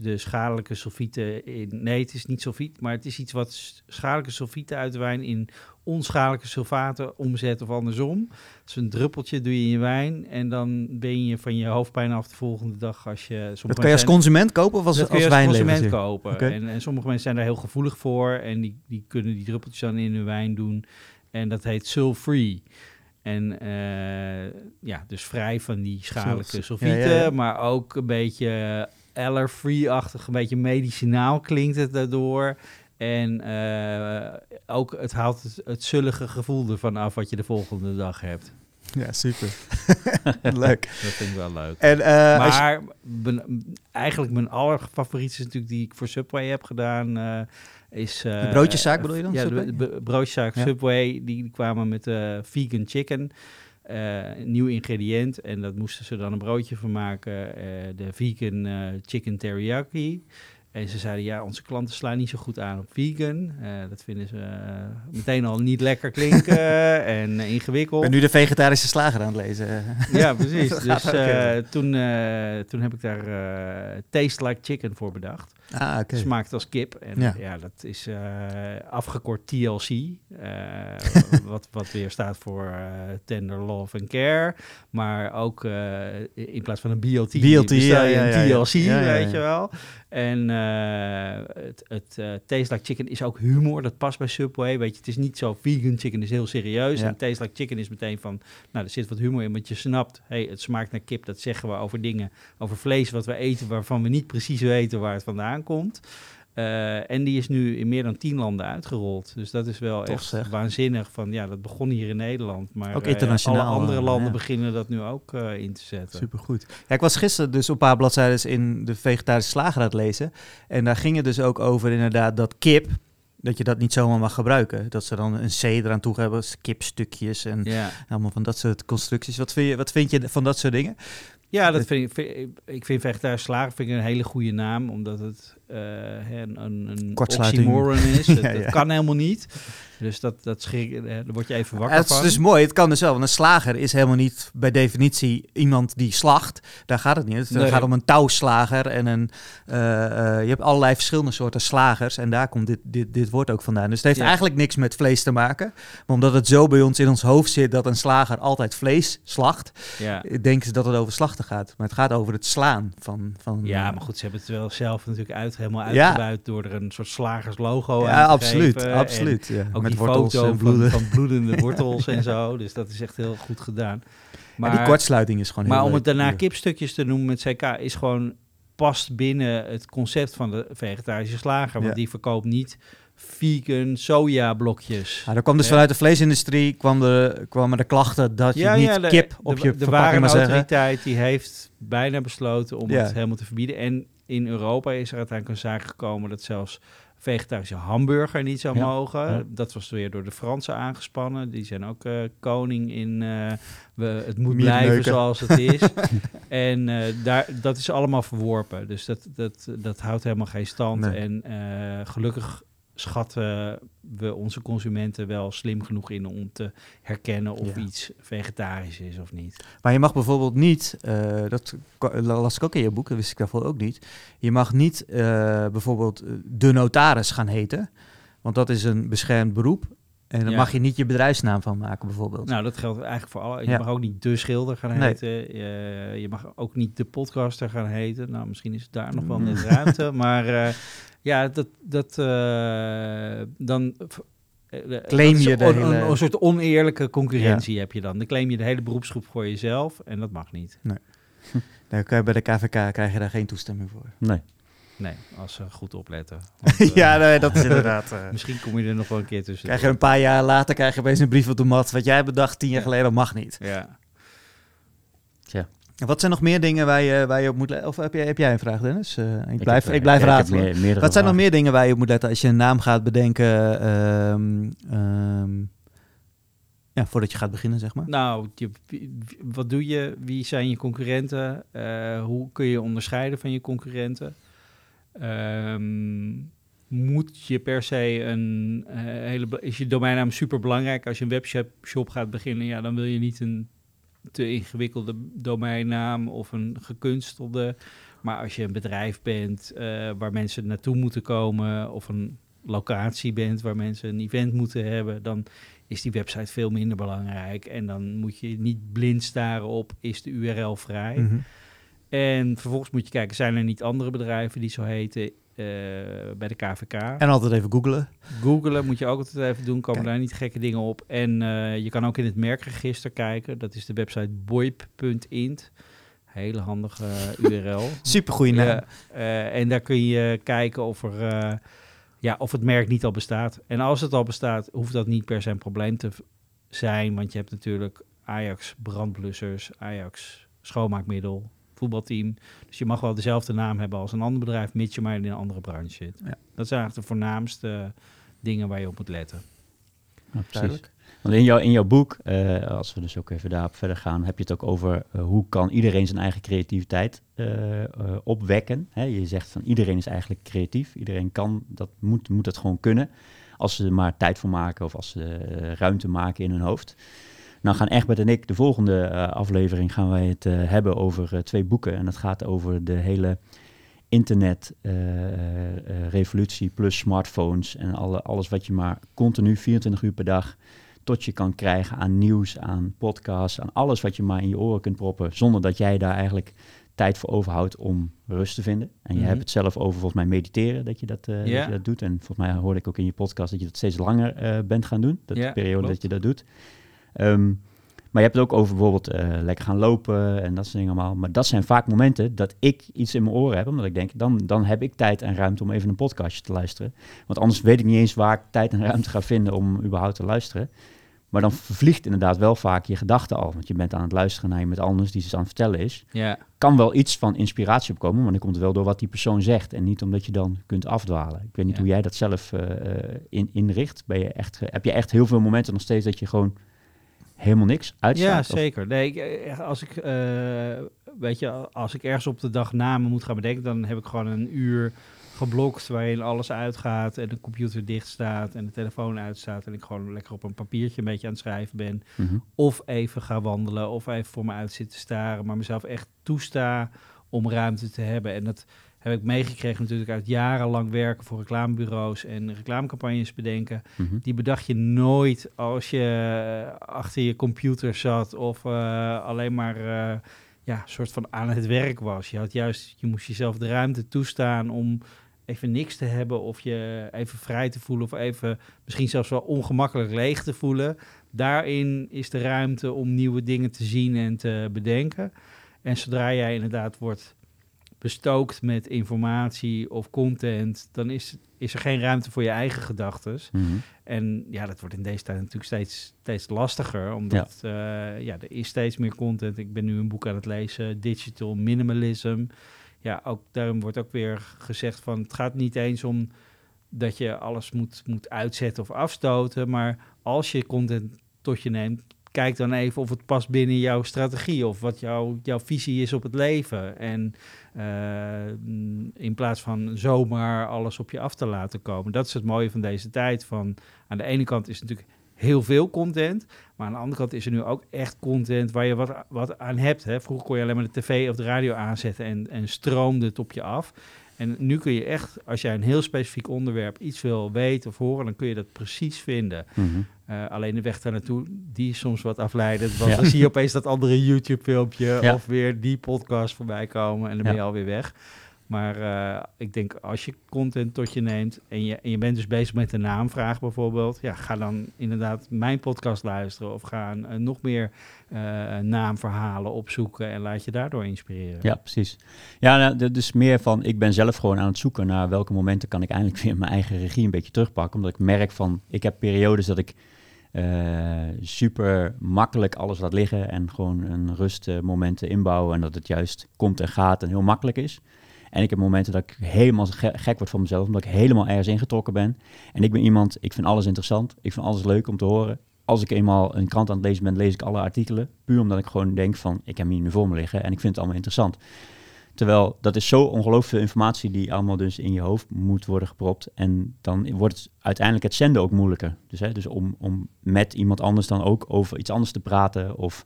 de schadelijke sulfieten in... Nee, het is niet sulfiet, maar het is iets wat schadelijke sulfieten uit de wijn in onschadelijke sulfaten omzet of andersom. Dus een druppeltje doe je in je wijn en dan ben je van je hoofdpijn af de volgende dag als je... Dat kan je als consument kopen of als, dat als consument kopen. En, en sommige mensen zijn daar heel gevoelig voor en die, die kunnen die druppeltjes dan in hun wijn doen. En dat heet sul-free. En eh, ja, dus vrij van die schadelijke Sul- sulfieten, ja, ja, ja. maar ook een beetje aller-free-achtig, een beetje medicinaal klinkt het daardoor. En eh, ook het haalt het, het zullige gevoel ervan af wat je de volgende dag hebt. Ja, super. leuk. Dat vind ik wel leuk. En, eh, je- Maar ben- eigenlijk mijn allerfavoriet is natuurlijk die ik voor Subway heb gedaan. eh, is, eh, De broodjeszaak bedoel je dan, Ja, Subway? de broodjeszaak Ja. Subway. Die, die kwamen met eh, vegan chicken. Eh, een nieuw ingrediënt. En dat moesten ze dan een broodje van maken. eh, de vegan eh, chicken teriyaki. En ze zeiden, ja, onze klanten slaan niet zo goed aan op vegan. Eh, dat vinden ze eh, meteen al niet lekker klinken en eh, ingewikkeld. ik ben nu de vegetarische slager aan het lezen. Ja, precies. Dus toen, toen heb ik daar Taste Like Chicken voor bedacht. Ah, oké. Smaakt als kip. En Ja. ja, dat is afgekort TLC. wat, wat weer staat voor Tender Love and Care. Maar ook in plaats van een BLT, BLT, ja, een. TLC, weet je wel. En eh, het, het eh, Taste Like Chicken is ook humor. Dat past bij Subway. Weet je, het is niet zo vegan chicken is heel serieus. Ja. En Taste Like Chicken is meteen van, nou, er zit wat humor in. Want je snapt, hey, het smaakt naar kip. Dat zeggen we over dingen, over vlees wat we eten... waarvan we niet precies weten waar het vandaan komt. Eh, en die is nu in meer dan tien landen uitgerold. Dus dat is wel Tof, echt zeg. waanzinnig. Van, ja, dat begon hier in Nederland. Maar Ook eh, internationaal, alle andere eh, landen ja. beginnen dat nu ook in te zetten. Supergoed. Ja, ik was gisteren dus op een paar bladzijden in de vegetarische slager aan het lezen. En daar ging het dus ook over inderdaad dat kip, dat je dat niet zomaar mag gebruiken. Dat ze dan een C eraan toe hebben, kipstukjes en Ja. allemaal van dat soort constructies. Wat vind je, wat vind je van dat soort dingen? Ja, dat vind ik, vind, ik vind vegetarisch slagen vind ik een hele goede naam, omdat het een, een, een oxymoron is. Dat, Ja, dat ja. kan helemaal niet. Dus dat, dat schrik, eh, daar word je even wakker het is van. dus mooi, het kan dus wel. Want een slager is helemaal niet bij definitie iemand die slacht. Daar gaat het niet. Het Nee. gaat om een touwslager en een... eh, eh, je hebt allerlei verschillende soorten slagers. En daar komt dit, dit, dit woord ook vandaan. Dus het heeft Ja. eigenlijk niks met vlees te maken. Maar omdat het zo bij ons in ons hoofd zit dat een slager altijd vlees slacht... ja. denken ze dat het over slachten gaat. Maar het gaat over het slaan van... van ja, eh, maar goed, ze hebben het wel zelf natuurlijk uit, helemaal Ja. uitgebuit door er een soort slagerslogo aan Ja, te absoluut. geven. En absoluut ja. Ook Met die wortels foto en bloeden. Van, van bloedende wortels en zo. Dus dat is echt heel goed gedaan. Maar die kortsluiting is gewoon Maar om het daarna kipstukjes te noemen met CK is gewoon past binnen het concept van de vegetarische slager. Want die verkoopt niet vegan sojablokjes. Ja, er kwam dus Ja. vanuit de vleesindustrie kwam de, kwamen de klachten dat je niet de, kip op de, je de verpakking warenautoriteit die heeft bijna besloten om het helemaal te verbieden. En in Europa is er uiteindelijk een zaak gekomen dat zelfs vegetarische hamburger niet zou Ja. mogen. Ja. Dat was weer door de Fransen aangespannen. Die zijn ook eh, koning in eh, we, het moet blijven zoals het is. en eh, daar, dat is allemaal verworpen. Dus dat, dat, dat houdt helemaal geen stand. Nee. En gelukkig schatten we onze consumenten wel slim genoeg in om te herkennen of Ja. iets vegetarisch is of niet. Maar je mag bijvoorbeeld niet, eh, dat las ik ook in je boek, dat wist ik daarvoor ook niet. Je mag niet eh, bijvoorbeeld eh, de notaris gaan heten, want dat is een beschermd beroep. En daar Ja. mag je niet je bedrijfsnaam van maken bijvoorbeeld. Nou, dat geldt eigenlijk voor alle. Je Ja. mag ook niet de schilder gaan Nee. heten. Je, je mag ook niet de podcaster gaan heten. Nou, misschien is daar nog wel Mm. net ruimte. Maar eh, ja, dat, dat, eh, dan Claim dat is je de een, hele- een, een soort oneerlijke concurrentie heb je dan. Dan claim je de hele beroepsgroep voor jezelf en dat mag niet. Daar kan je- bij de KVK krijg je daar geen toestemming voor. Nee. Nee, als ze goed opletten. Want, eh, ja, nee, dat is inderdaad... eh, Misschien kom je er nog wel een keer tussen. krijg je een paar jaar later krijg je opeens een brief op de mat. Wat jij bedacht tien jaar geleden mag niet. Ja. En wat zijn nog meer dingen waar je, waar je op moet letten? Of heb jij, heb jij een vraag, Dennis? Eh, ik, Ik blijf, heb, ik eh, blijf ja, ik heb ratelen. meer- meerdere wat zijn nog meer dingen waar je op moet letten als je een naam gaat bedenken? ehm, ehm, ja, voordat je gaat beginnen, zeg maar. Nou, je, wat doe je? Wie zijn je concurrenten? Eh, hoe kun je onderscheiden van je concurrenten? Ehm, moet je per se een eh, hele... Is je domeinnaam super belangrijk? Als je een webshop shop gaat beginnen, ja, dan wil je niet een te ingewikkelde domeinnaam of een gekunstelde. Maar als je een bedrijf bent eh, waar mensen naartoe moeten komen... of een locatie bent waar mensen een event moeten hebben... dan is die website veel minder belangrijk. En dan moet je niet blind staren op, is de URL vrij? Mhm. En vervolgens moet je kijken, zijn er niet andere bedrijven die zo heten bij de KVK? En altijd even googlen. Googelen moet je ook altijd even doen, komen Kijk. daar niet gekke dingen op. En eh, je kan ook in het merkregister kijken, dat is de website boip.int. Hele handige URL. Super goede naam. Ja, eh, en daar kun je kijken of, er, eh, ja, of het merk niet al bestaat. En als het al bestaat, hoeft dat niet per se een probleem te zijn. Want je hebt natuurlijk Ajax brandblussers, Ajax schoonmaakmiddel, voetbalteam. Dus je mag wel dezelfde naam hebben als een ander bedrijf, mits je maar in een andere branche zit. Ja. Dat zijn eigenlijk de voornaamste dingen waar je op moet letten. Ja, precies. Want in, jouw in jouw boek, eh, als we dus ook even daarop verder gaan, heb je het ook over eh, hoe kan iedereen zijn eigen creativiteit eh, eh, opwekken. Hè, je zegt van iedereen is eigenlijk creatief. Iedereen kan, dat moet, moet dat gewoon kunnen. Als ze er maar tijd voor maken of als ze ruimte maken in hun hoofd. Nou gaan Egbert en ik de volgende eh, aflevering gaan wij het eh, hebben over eh, twee boeken. En dat gaat over de hele internet-revolutie plus smartphones en alle, alles wat je maar continu 24 uur per dag tot je kan krijgen aan nieuws, aan podcasts, aan alles wat je maar in je oren kunt proppen, zonder dat jij daar eigenlijk tijd voor overhoudt om rust te vinden. En je Mhm. hebt het zelf over volgens mij mediteren, dat je dat, dat je dat doet. En volgens mij hoorde ik ook in je podcast dat je dat steeds langer bent gaan doen, dat periode klopt. dat je dat doet. Ehm, maar je hebt het ook over bijvoorbeeld eh, lekker gaan lopen en dat soort dingen allemaal. Maar dat zijn vaak momenten dat ik iets in mijn oren heb, omdat ik denk, dan, dan heb ik tijd en ruimte om even een podcastje te luisteren. Want anders weet ik niet eens waar ik tijd en ruimte ga vinden om überhaupt te luisteren. Maar dan vervliegt inderdaad wel vaak je gedachten al. Want je bent aan het luisteren naar iemand anders die iets aan het vertellen is. Ja, Kan wel iets van inspiratie opkomen, maar dan komt het wel door wat die persoon zegt. En niet omdat je dan kunt afdwalen. Ik weet niet Ja. hoe jij dat zelf eh, eh, in, inricht. Ben je echt, heb je echt heel veel momenten nog steeds dat je gewoon helemaal niks uitstaat? Ja, Of- zeker. Nee, eh, als ik, eh, weet je, als ik ergens op de dag namen moet gaan bedenken, dan heb ik gewoon een uur geblokt waarin alles uitgaat en de computer dicht staat en de telefoon uitstaat en ik gewoon lekker op een papiertje een beetje aan het schrijven ben. Mhm. Of even ga wandelen of even voor me uit zitten staren, maar mezelf echt toesta om ruimte te hebben. En dat heb ik meegekregen natuurlijk uit jarenlang werken voor reclamebureaus en reclamecampagnes bedenken Mhm. die bedacht je nooit als je eh, achter je computer zat of eh, alleen maar eh, ja, soort van aan het werk was. Je had juist, je moest jezelf de ruimte toestaan om even niks te hebben of je even vrij te voelen of even misschien zelfs wel ongemakkelijk leeg te voelen. Daarin is de ruimte om nieuwe dingen te zien en te bedenken. En zodra jij inderdaad wordt bestookt met informatie of content, dan is, is er geen ruimte voor je eigen gedachten. Mhm. En ja, dat wordt in deze tijd natuurlijk steeds, steeds lastiger, omdat ja. ja, er is steeds meer content. Ik ben nu een boek aan het lezen, Digital Minimalism. Ja, ook daarom wordt ook weer gezegd van het gaat niet eens om dat je alles moet, moet uitzetten of afstoten, maar als je content tot je neemt, kijk dan even of het past binnen jouw strategie of wat jouw, jouw visie is op het leven. En uh, in plaats van zomaar alles op je af te laten komen. Dat is het mooie van deze tijd. Van, aan de ene kant is natuurlijk heel veel content, maar aan de andere kant is er nu ook echt content waar je wat, wat aan hebt. Hè. Vroeger kon je alleen maar de tv of de radio aanzetten en, en stroomde het op je af. En nu kun je echt, als jij een heel specifiek onderwerp iets wil weten of horen, dan kun je dat precies vinden. Mm -hmm. uh, alleen de weg daar naartoe, die is soms wat afleidend. Want ja. dan zie je opeens dat andere YouTube-filmpje ja. of weer die podcast voorbij komen en dan ben je alweer weg. Maar eh, ik denk als je content tot je neemt en je, en je bent dus bezig met de naamvraag bijvoorbeeld, ja, ga dan inderdaad mijn podcast luisteren of ga nog meer uh, naamverhalen opzoeken en laat je daardoor inspireren. Ja, precies. Ja, nou, dus meer van ik ben zelf gewoon aan het zoeken naar welke momenten kan ik eindelijk weer mijn eigen regie een beetje terugpakken, omdat ik merk van ik heb periodes dat ik super makkelijk alles laat liggen en gewoon een rustmomenten inbouwen en dat het juist komt en gaat en heel makkelijk is. En ik heb momenten dat ik helemaal gek word van mezelf, omdat ik helemaal ergens ingetrokken ben. En ik ben iemand, ik vind alles interessant, ik vind alles leuk om te horen. Als ik eenmaal een krant aan het lezen ben, lees ik alle artikelen. Puur omdat ik gewoon denk van, ik heb hier nu voor me liggen en ik vind het allemaal interessant. Terwijl dat is zo ongelooflijk veel informatie die allemaal dus in je hoofd moet worden gepropt. En dan wordt het uiteindelijk het zenden ook moeilijker. Dus, hè, dus om, om met iemand anders dan ook over iets anders te praten. Of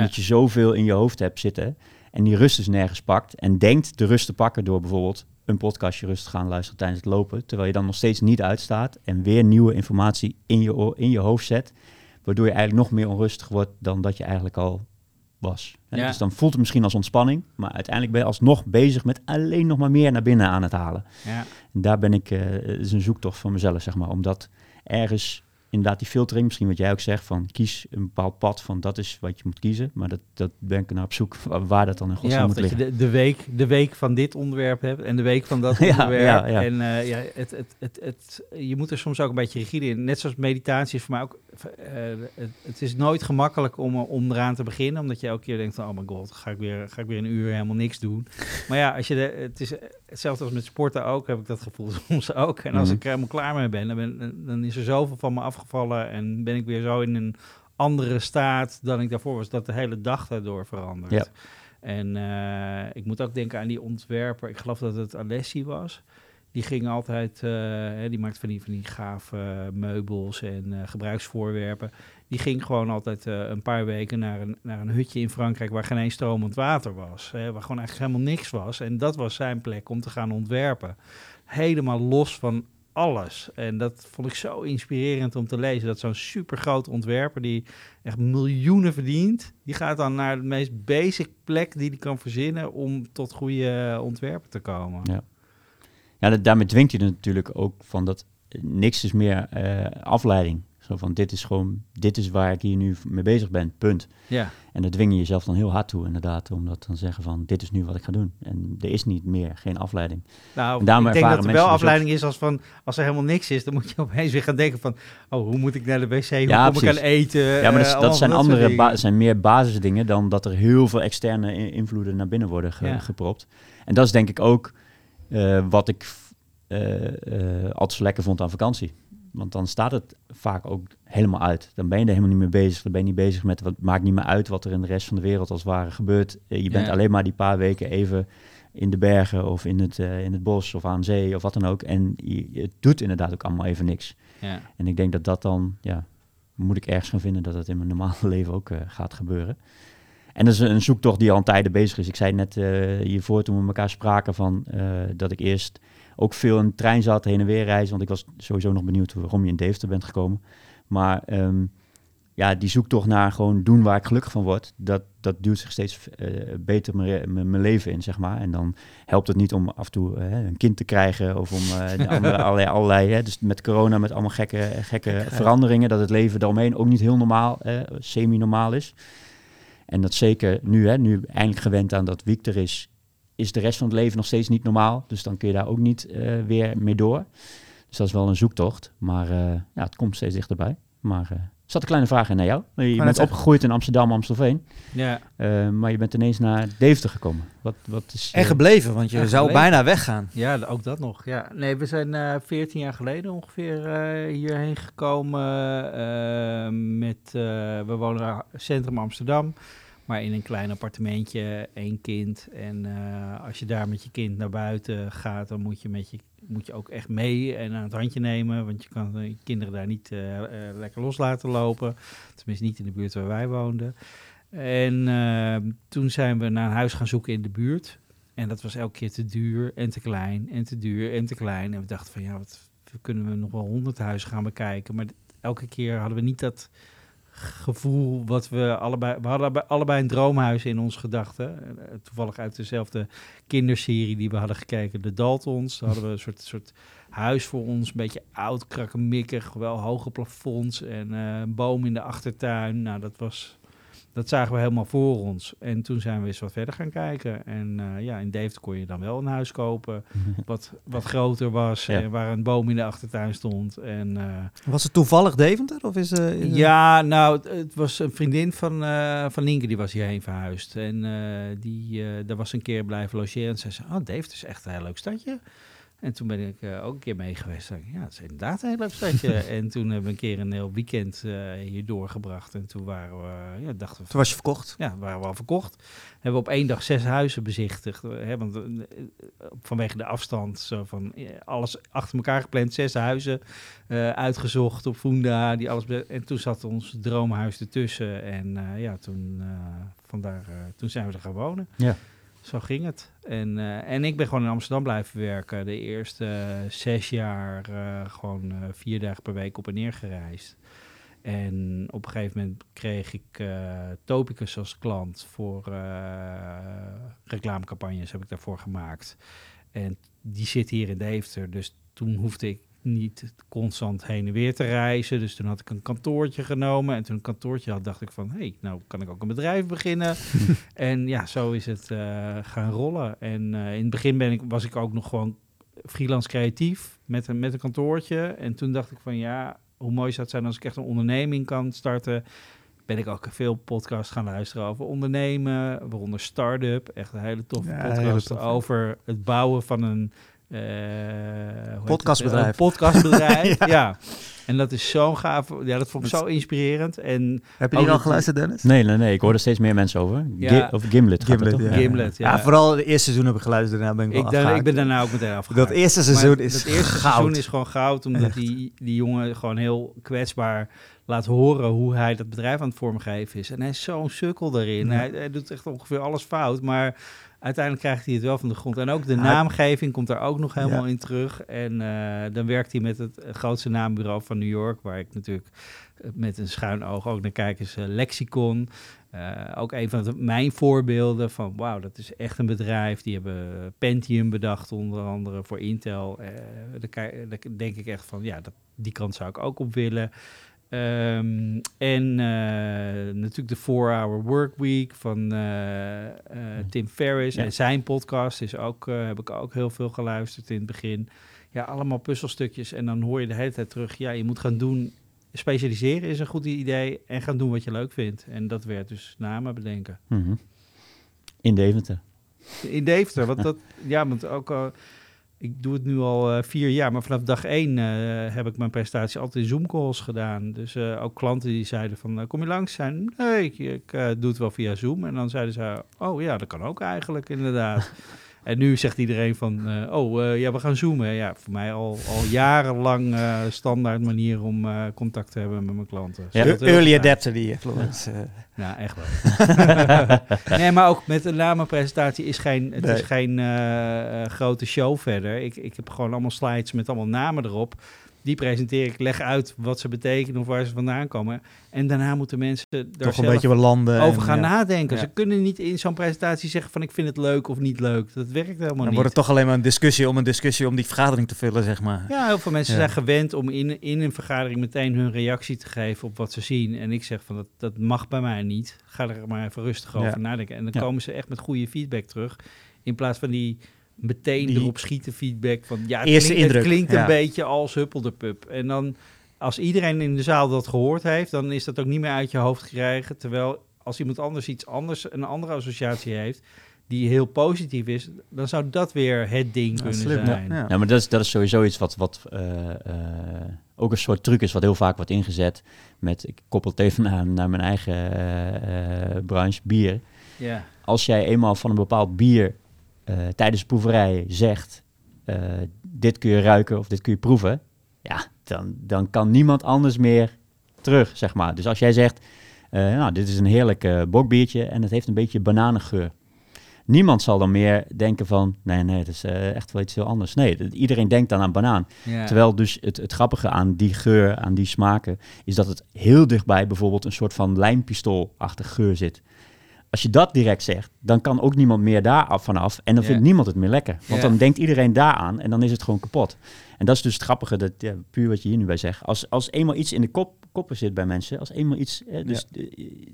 dat je zoveel in je hoofd hebt zitten. En die rust is nergens pakt. En denkt de rust te pakken door bijvoorbeeld een podcastje rustig gaan luisteren tijdens het lopen. Terwijl je dan nog steeds niet uitstaat. En weer nieuwe informatie in je, in je hoofd zet. Waardoor je eigenlijk nog meer onrustig wordt dan dat je eigenlijk al was. Ja. Dus dan voelt het misschien als ontspanning, maar uiteindelijk ben je alsnog bezig met alleen nog maar meer naar binnen aan het halen. Ja. En daar ben ik, uh, is een zoektocht van mezelf, zeg maar, omdat ergens inderdaad die filtering, misschien wat jij ook zegt, van kies een bepaald pad van dat is wat je moet kiezen. Maar dat, dat ben ik naar op zoek waar, dat dan in godsnaam ja, moet dat liggen. je de, de, week, de week van dit onderwerp hebt en de week van dat onderwerp. ja, ja, En uh, ja, het, het, het, het, je moet er soms ook een beetje rigide in. Net zoals meditatie is voor mij ook, uh, het, het, is nooit gemakkelijk om, om eraan te beginnen, omdat je elke keer denkt, oh my god, ga ik weer, ga ik weer een uur helemaal niks doen. maar ja, als je de, het is hetzelfde als met sporten ook, heb ik dat gevoel soms ook. En als mm -hmm. ik er helemaal klaar mee ben dan, ben, dan is er zoveel van me afgevallen en ben ik weer zo in een andere staat dan ik daarvoor was, dat de hele dag daardoor verandert. Ja. En uh, ik moet ook denken aan die ontwerper, ik geloof dat het Alessi was. Die ging altijd, uh, die maakt van die, van die gave meubels en uh, gebruiksvoorwerpen. Die ging gewoon altijd een paar weken naar een, naar een hutje in Frankrijk waar geen eens stromend water was. Hè, waar gewoon eigenlijk helemaal niks was. En dat was zijn plek om te gaan ontwerpen. Helemaal los van alles. En dat vond ik zo inspirerend om te lezen. Dat zo'n supergroot ontwerper die echt miljoenen verdient, die gaat dan naar de meest basic plek die hij kan verzinnen om tot goede ontwerpen te komen. Ja, ja daarmee dwingt er natuurlijk ook van dat niks is meer uh, afleiding. Zo van, dit is gewoon, dit is waar ik hier nu mee bezig ben, punt. Ja. En dat dwing je jezelf dan heel hard toe, inderdaad, om dat dan zeggen van, dit is nu wat ik ga doen. En er is niet meer, geen afleiding. Nou, ik denk dat er wel afleiding is als van, als er helemaal niks is, dan moet je opeens weer gaan denken van, oh, hoe moet ik naar de wc, hoe ja, kom ik aan eten? Ja, maar dat, uh, dat zijn andere, zijn meer basisdingen dan dat er heel veel externe invloeden naar binnen worden ge ja. gepropt. En dat is denk ik ook uh, wat ik uh, altijd zo lekker vond aan vakantie. Want dan staat het vaak ook helemaal uit. Dan ben je er helemaal niet mee bezig. Dan ben je niet bezig met wat maakt niet meer uit wat er in de rest van de wereld als het ware gebeurt. Je bent ja. alleen maar die paar weken even in de bergen of in het, uh, in het bos of aan zee of wat dan ook. En je, het doet inderdaad ook allemaal even niks. Ja. En ik denk dat dat dan, ja, moet ik ergens gaan vinden dat het in mijn normale leven ook uh, gaat gebeuren. En dat is een zoektocht die al een tijden bezig is. Ik zei net uh, hiervoor toen we elkaar spraken van dat ik eerst ook veel in de trein zat, heen en weer reizen. Want ik was sowieso nog benieuwd waarom je in Deventer bent gekomen. Maar um, ja, die zoektocht naar gewoon doen waar ik gelukkig van word, dat, dat duwt zich steeds uh, beter mijn leven in, zeg maar. En dan helpt het niet om af en toe uh, een kind te krijgen of om uh, andere, allerlei, allerlei hè, dus met corona, met allemaal gekke, gekke veranderingen, dat het leven daaromheen ook niet heel normaal, semi-normaal is. En dat zeker nu, hè, nu eindelijk gewend aan dat Wiek er is, is de rest van het leven nog steeds niet normaal. Dus dan kun je daar ook niet uh, weer mee door. Dus dat is wel een zoektocht. Maar uh, ja, het komt steeds dichterbij. Maar uh, zat een kleine vraag in naar jou. Je bent opgegroeid in Amsterdam, Amstelveen. Ja. maar je bent ineens naar Deventer gekomen. Wat, wat is, en gebleven, want je zou gebleven. bijna weggaan. Ja, ook dat nog. Ja. Nee, we zijn 14 jaar geleden ongeveer hierheen gekomen. met, we wonen centrum Amsterdam. Maar in een klein appartementje, één kind. En uh, als je daar met je kind naar buiten gaat, dan moet je, met je, moet je ook echt mee en aan het handje nemen. Want je kan je kinderen daar niet uh, lekker los laten lopen. Tenminste niet in de buurt waar wij woonden. En ehm, toen zijn we naar een huis gaan zoeken in de buurt. En dat was elke keer te duur en te klein en te duur en te klein. En we dachten van ja, wat kunnen we nog wel honderd huizen gaan bekijken. Maar elke keer hadden we niet dat gevoel wat we allebei... We hadden allebei- een droomhuis in ons gedachten. Eh, Toevallig uit dezelfde kinderserie die we hadden gekeken, de Daltons. Daar hadden we een soort, soort huis voor ons, een beetje oud, krakkemikkig, wel hoge plafonds en eh, een boom in de achtertuin. Nou, dat was... Dat zagen we helemaal voor ons. En toen zijn we eens wat verder gaan kijken. En eh, ja, in Deventer kon je dan wel een huis kopen wat, wat groter was. Ja. En waar een boom in de achtertuin stond. En eh, Was het toevallig Deventer? Of is, eh, is- ja, nou, het, het was een vriendin van, eh van Nienke, die was hierheen verhuisd. En eh, die, eh, daar was een keer blijven logeren. En zei ze, oh, Deventer is echt een heel leuk stadje. En toen ben ik eh, ook een keer mee geweest. Ik, ja, het is inderdaad een heel leuk stadje. en toen hebben we een keer een heel weekend eh, hier doorgebracht. En toen waren we, ja, dachten we, Toen was je verkocht. ja, waren we al verkocht. Hebben we op één dag zes huizen bezichtigd. Hè, want eh, eh, vanwege de afstand, zo van eh, alles achter elkaar gepland, zes huizen eh, uitgezocht op Funda. Die alles en toen zat ons droomhuis ertussen. En eh, ja, toen, eh, vandaar, eh, toen zijn we er gaan wonen. Ja. Zo ging het. En, eh, en ik ben gewoon in Amsterdam blijven werken. De eerste eh, zes jaar eh, gewoon vier dagen per week op en neer gereisd. En op een gegeven moment kreeg ik eh, Topicus als klant voor reclamecampagnes, heb ik daarvoor gemaakt. En die zit hier in Deventer, dus toen hoefde ik niet constant heen en weer te reizen. Dus toen had ik een kantoortje genomen. En toen een kantoortje had, dacht ik van... hé, hey, nou kan ik ook een bedrijf beginnen. en ja, zo is het eh, gaan rollen. En eh, in het begin ben ik, was ik ook nog gewoon freelance creatief met een, met een kantoortje. En toen dacht ik van ja, hoe mooi zou het zijn als ik echt een onderneming kan starten. Ben ik ook veel podcasts gaan luisteren over ondernemen, waaronder Startup. Echt een hele toffe Ja, podcast hele over het bouwen van een eh, hoe heet het? Podcastbedrijf. Podcastbedrijf, Ja. ja. En dat is zo gaaf. Ja, dat vond ik Dat zo inspirerend. En Heb je die al dat- geluisterd, Dennis? Nee, nee, nee. Ik hoor er steeds meer mensen over. Ja. Over Gimlet. gaat het Gimlet, ja. Gimlet, ja. Ja, vooral het eerste seizoen heb ik geluisterd. Daarna ben ik wel ik, ik ben daarna ook meteen afgehaakt. Dat eerste seizoen Maar is Het eerste goud. seizoen is gewoon goud, omdat Echt. die, die jongen gewoon heel kwetsbaar laat horen hoe hij dat bedrijf aan het vormgeven is. En hij is zo'n sukkel daarin. Ja. Hij, hij doet echt ongeveer alles fout, maar uiteindelijk krijgt hij het wel van de grond. En ook de naamgeving komt daar ook nog helemaal Ja. in terug. En eh, dan werkt hij met het grootste naambureau van New York, waar ik natuurlijk eh, met een schuin oog ook naar kijk, is eh, Lexicon. Ook een van de, mijn voorbeelden van wauw, dat is echt een bedrijf. Die hebben Pentium bedacht, onder andere voor Intel. Daar denk ik echt van ja, dat, die kant zou ik ook op willen. Ehm, en eh, natuurlijk de 4-Hour Workweek van eh, eh, Tim Ferriss. Ja. En zijn podcast is ook, heb ik ook heel veel geluisterd in het begin. Ja, allemaal puzzelstukjes. En dan hoor je de hele tijd terug. Ja, je moet gaan doen. Specialiseren is een goed idee. En gaan doen wat je leuk vindt. En dat werd dus namen bedenken. Mhm. In Deventer. In Deventer. Want dat, ja, want ook al. Ik doe het nu al eh, vier jaar, maar vanaf dag één eh, heb ik mijn presentatie altijd in Zoom-calls gedaan. Dus eh, ook klanten die zeiden van, kom je langs? Zijn, nee, ik, ik doe het wel via Zoom. En dan zeiden ze, oh ja, dat kan ook eigenlijk inderdaad. en nu zegt iedereen van, eh, oh ja, we gaan zoomen. Ja, voor mij al, al jarenlang eh, standaard manier om eh, contact te hebben met mijn klanten. Ja. Heel Early adapter die, Florence. eh. ja, echt wel. nee, maar ook met een namenpresentatie is geen, het Nee. is geen eh, eh, grote show verder. Ik, ik heb gewoon allemaal slides met allemaal namen erop. Die presenteer ik, leg uit wat ze betekenen of waar ze vandaan komen. En daarna moeten mensen daar Toch een zelf beetje wat landen. over en, gaan ja. nadenken. Ja. Ze kunnen niet in zo'n presentatie zeggen van ik vind het leuk of niet leuk. Dat werkt helemaal Dan niet. wordt het toch alleen maar een discussie om een discussie om die vergadering te vullen, zeg maar. Ja, heel veel mensen Ja. zijn gewend om in, in een vergadering meteen hun reactie te geven op wat ze zien. En ik zeg van dat, dat mag bij mij niet. Ga er maar even rustig over Ja. nadenken. En dan Ja. komen ze echt met goede feedback terug. In plaats van die meteen Die erop schieten feedback van ja, het eerste klinkt, het indruk, klinkt ja. een beetje als huppeldepup. En dan als iedereen in de zaal dat gehoord heeft, dan is dat ook niet meer uit je hoofd krijgen. Terwijl als iemand anders iets anders, een andere associatie heeft, die heel positief is, dan zou dat weer het ding Ja, kunnen slim, zijn. ja. Ja, maar dat is, dat is sowieso iets wat, wat eh, eh, ook een soort truc is wat heel vaak wordt ingezet. Met, ik koppel het even naar, naar mijn eigen eh, branche, bier. ja. Als jij eenmaal van een bepaald bier tijdens de proeverij zegt, eh, dit kun je ruiken of dit kun je proeven, ja, dan, dan kan niemand anders meer terug, zeg maar. Dus als jij zegt, eh, nou, dit is een heerlijk eh, bokbiertje en het heeft een beetje bananengeur. Niemand zal dan meer denken van, nee, nee, dat is eh, echt wel iets heel anders. Nee, iedereen denkt dan aan banaan. Terwijl dus het, het grappige aan die geur, aan die smaken, is dat het heel dichtbij bijvoorbeeld een soort van lijmpistoolachtig geur zit. Als je dat direct zegt, dan kan ook niemand meer daar af vanaf en dan vindt niemand het meer lekker. Want dan denkt iedereen daaraan en dan is het gewoon kapot. En dat is dus het grappige, dat, ja, puur wat je hier nu bij zegt. Als, als eenmaal iets in de kop, koppen zit bij mensen, als eenmaal iets, dus,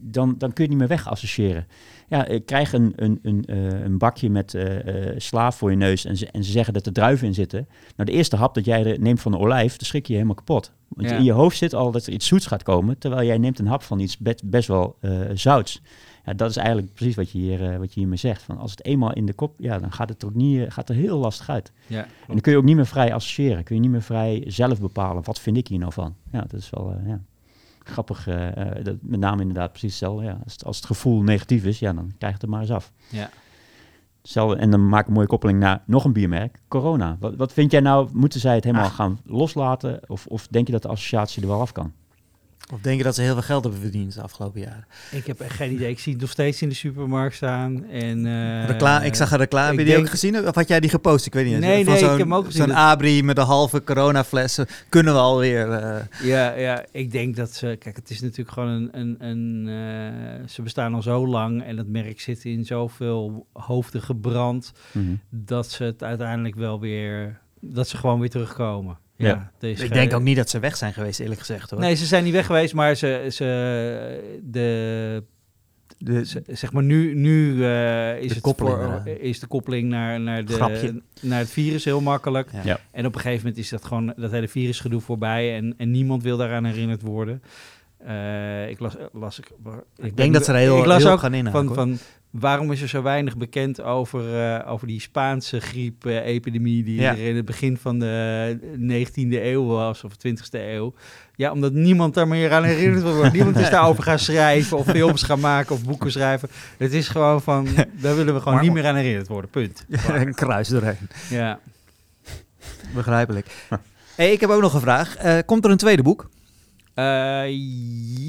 dan, dan kun je het niet meer wegassociëren. Ja, eh, krijg een, een, een, eh, een bakje met eh, eh, sla voor je neus en ze, en ze zeggen dat er druiven in zitten. Nou, de eerste hap dat jij neemt van een olijf, dan schrik je je helemaal kapot. Want Ja. in je hoofd zit al dat er iets zoets gaat komen, terwijl jij neemt een hap van iets be- best wel zouts. Ja, dat is eigenlijk precies wat je, hier, eh, wat je hiermee zegt. Van als het eenmaal in de kop, ja, dan gaat het er ook niet, eh, gaat er heel lastig uit. Ja, En dan kun je ook niet meer vrij associëren. Kun je niet meer vrij zelf bepalen. Wat vind ik hier nou van? Ja, dat is wel eh, ja, grappig. dat, met name inderdaad precies hetzelfde. Ja. Als, het, als het gevoel negatief is, ja, dan krijg je het er maar eens af. ja. Hetzelfde, en dan maak ik een mooie koppeling naar nog een biermerk. Corona. Wat, wat vind jij nou? Moeten zij het helemaal Ah. gaan loslaten? Of, of denk je dat de associatie er wel af kan? Of denk je dat ze heel veel geld hebben verdiend de afgelopen jaren? Ik heb echt geen idee. Ik zie het nog steeds in de supermarkt staan. En, eh, ik zag een reclame. Heb je die denk- ook gezien? Of had jij die gepost? Ik weet niet. eens. Nee, Van nee, ik zo'n- heb hem ook gezien. Zo'n abri met een halve coronaflessen. Kunnen we alweer. eh Ja, ja, ik denk dat ze... Kijk, het is natuurlijk gewoon een... een, een eh, ze bestaan al zo lang en het merk zit in zoveel hoofden gebrand... Mhm. dat ze het uiteindelijk wel weer... dat ze gewoon weer terugkomen. Ja, ik denk ook niet dat ze weg zijn geweest, eerlijk gezegd. Hoor. Nee, ze zijn niet weg geweest, maar ze... ze de, De, zeg maar nu, nu eh, is, De het voor, is de koppeling naar, naar, Grapje. de, naar het virus heel makkelijk. ja. Ja. En op een gegeven moment is dat gewoon dat hele virusgedoe voorbij en, en niemand wil daaraan herinnerd worden. Eh, ik las, las ik, Ik denk dat ze er heel, ik las heel ook gaan inhaken. van, van waarom is er zo weinig bekend over, eh, over die Spaanse griep-epidemie die Ja. er in het begin van de 19e eeuw was of 20e eeuw. Ja, omdat niemand daar meer aan herinnerd worden. Niemand is daarover gaan schrijven of films gaan maken of boeken schrijven. Het is gewoon van, daar willen we gewoon Maar- niet meer aan herinnerd worden. Punt. een kruis doorheen. Ja. Begrijpelijk. Hey, ik heb ook nog een vraag. Eh, komt er een tweede boek? Eh,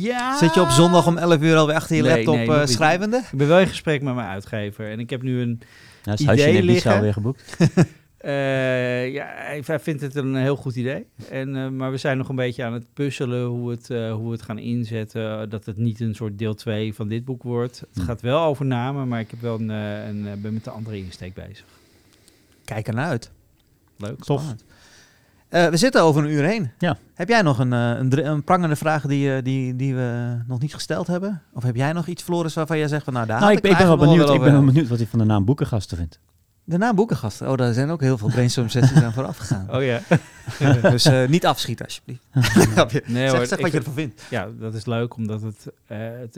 ja. Zit je op zondag om 11 uur alweer achter je Nee, laptop nee, eh, schrijvende? Ik ben wel in gesprek met mijn uitgever en ik heb nu een Ja, is Idee huisje in liggen. alweer geboekt? Eh, ja, hij vindt het een heel goed idee. En, eh, maar we zijn nog een beetje aan het puzzelen hoe, het, eh, hoe we het gaan inzetten. Dat het niet een soort deel 2 van dit boek wordt. Het Hm. gaat wel over namen, maar ik heb wel een, eh, een, ben met de andere insteek bezig. Kijk ernaar uit. Leuk. Tof. Spannend. Eh, we zitten over een uur heen. Ja. Heb jij nog een, eh, een, een prangende vraag die, eh, die, die we nog niet gesteld hebben? Of heb jij nog iets, Floris, waarvan jij zegt van nou daar Nou, ik, ben- ik ben wel benieuwd, ik ben wel benieuwd wat hij van de naam boekengasten vindt. De naam Boekengasten. Oh, daar zijn ook heel veel brainstorm sessies aan vooraf gegaan. Oh ja. dus eh, niet afschieten alsjeblieft. Nee, zeg hoor, zeg ik wat je ervan vindt. Ja, dat is leuk, omdat het, eh, het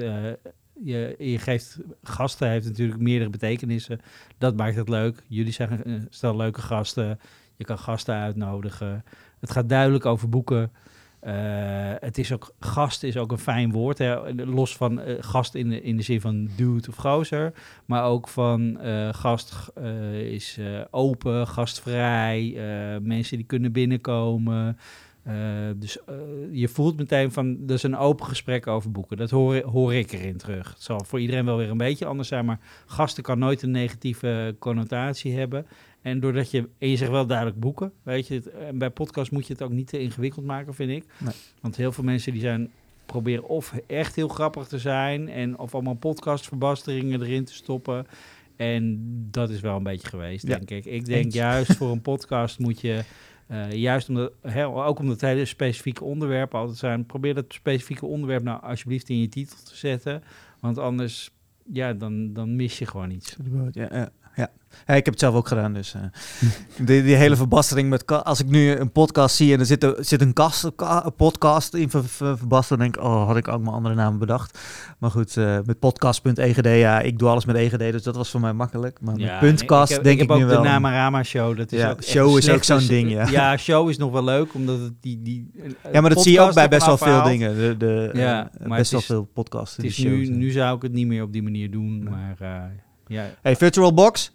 je, je geeft gasten heeft natuurlijk meerdere betekenissen. Dat maakt het leuk. Jullie zijn eh, stel leuke gasten. Je kan gasten uitnodigen. Het gaat duidelijk over boeken. Eh, het is ook, gast is ook een fijn woord. Hè? Los van eh, gast in de, in de zin van dude of gozer. Maar ook van eh, gast is open, gastvrij. mensen die kunnen binnenkomen. Dus je voelt meteen van, dat is een open gesprek over boeken. Dat hoor, hoor ik erin terug. Het zal voor iedereen wel weer een beetje anders zijn, maar gasten kan nooit een negatieve connotatie hebben. En doordat je, en je zegt wel duidelijk boeken, weet je, het- en bij podcast moet je het ook niet te ingewikkeld maken, vind ik. Nee. Want heel veel mensen die zijn, proberen of echt heel grappig te zijn, en of allemaal podcastverbasteringen erin te stoppen. En dat is wel een beetje geweest, Ja. denk ik. Ik denk Eens. juist voor een podcast moet je eh, juist omdat, hè, ook omdat hele specifieke onderwerpen altijd zijn, probeer dat specifieke onderwerp nou alsjeblieft in je titel te zetten. Want anders, ja, dan, dan mis je gewoon iets. Ja, ja, ja. Ja, ik heb het zelf ook gedaan. Dus eh, die, die hele verbastering met als ik nu een podcast zie en er zit, er, zit een, kast, ka- een podcast in ver, ver- verbasterd, dan denk ik, oh, had ik ook mijn andere namen bedacht. Maar goed, eh, met podcast.egd, ja, ik doe alles met EGD, dus dat was voor mij makkelijk. Maar Ja, met puntcast ik heb, denk ik ik, heb nu ook wel. de Namarama Show. Dat is Ja, ook show is ook zo'n ding, ja. Ja, show is nog wel leuk, omdat het die... die ja, maar dat zie je ook bij best wel veel dingen. De, de, Ja, eh, best wel veel podcasts. Het is nu, nu zou ik het niet meer op die manier doen, maar ja. Hey, Virtual Box.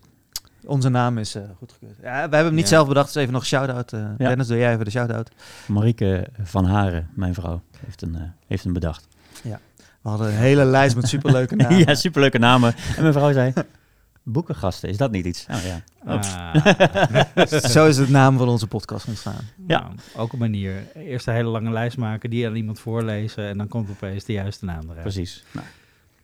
Onze naam is uh, goedgekeurd. Ja, we hebben hem niet Ja. zelf bedacht, dus even nog een shout-out. Uh, Ja. Dennis, doe jij even de shout-out. Marieke van Haren, mijn vrouw, heeft een, uh, heeft een bedacht. We hadden een hele lijst met superleuke namen. ja, superleuke namen. En mijn vrouw zei, Boekengasten, is dat niet iets? Oh ja. Ah, Zo is het naam van onze podcast ontstaan. Ja. nou, ook een manier. Eerst een hele lange lijst maken, die aan iemand voorlezen en dan komt opeens de juiste naam eruit. Precies. Nou,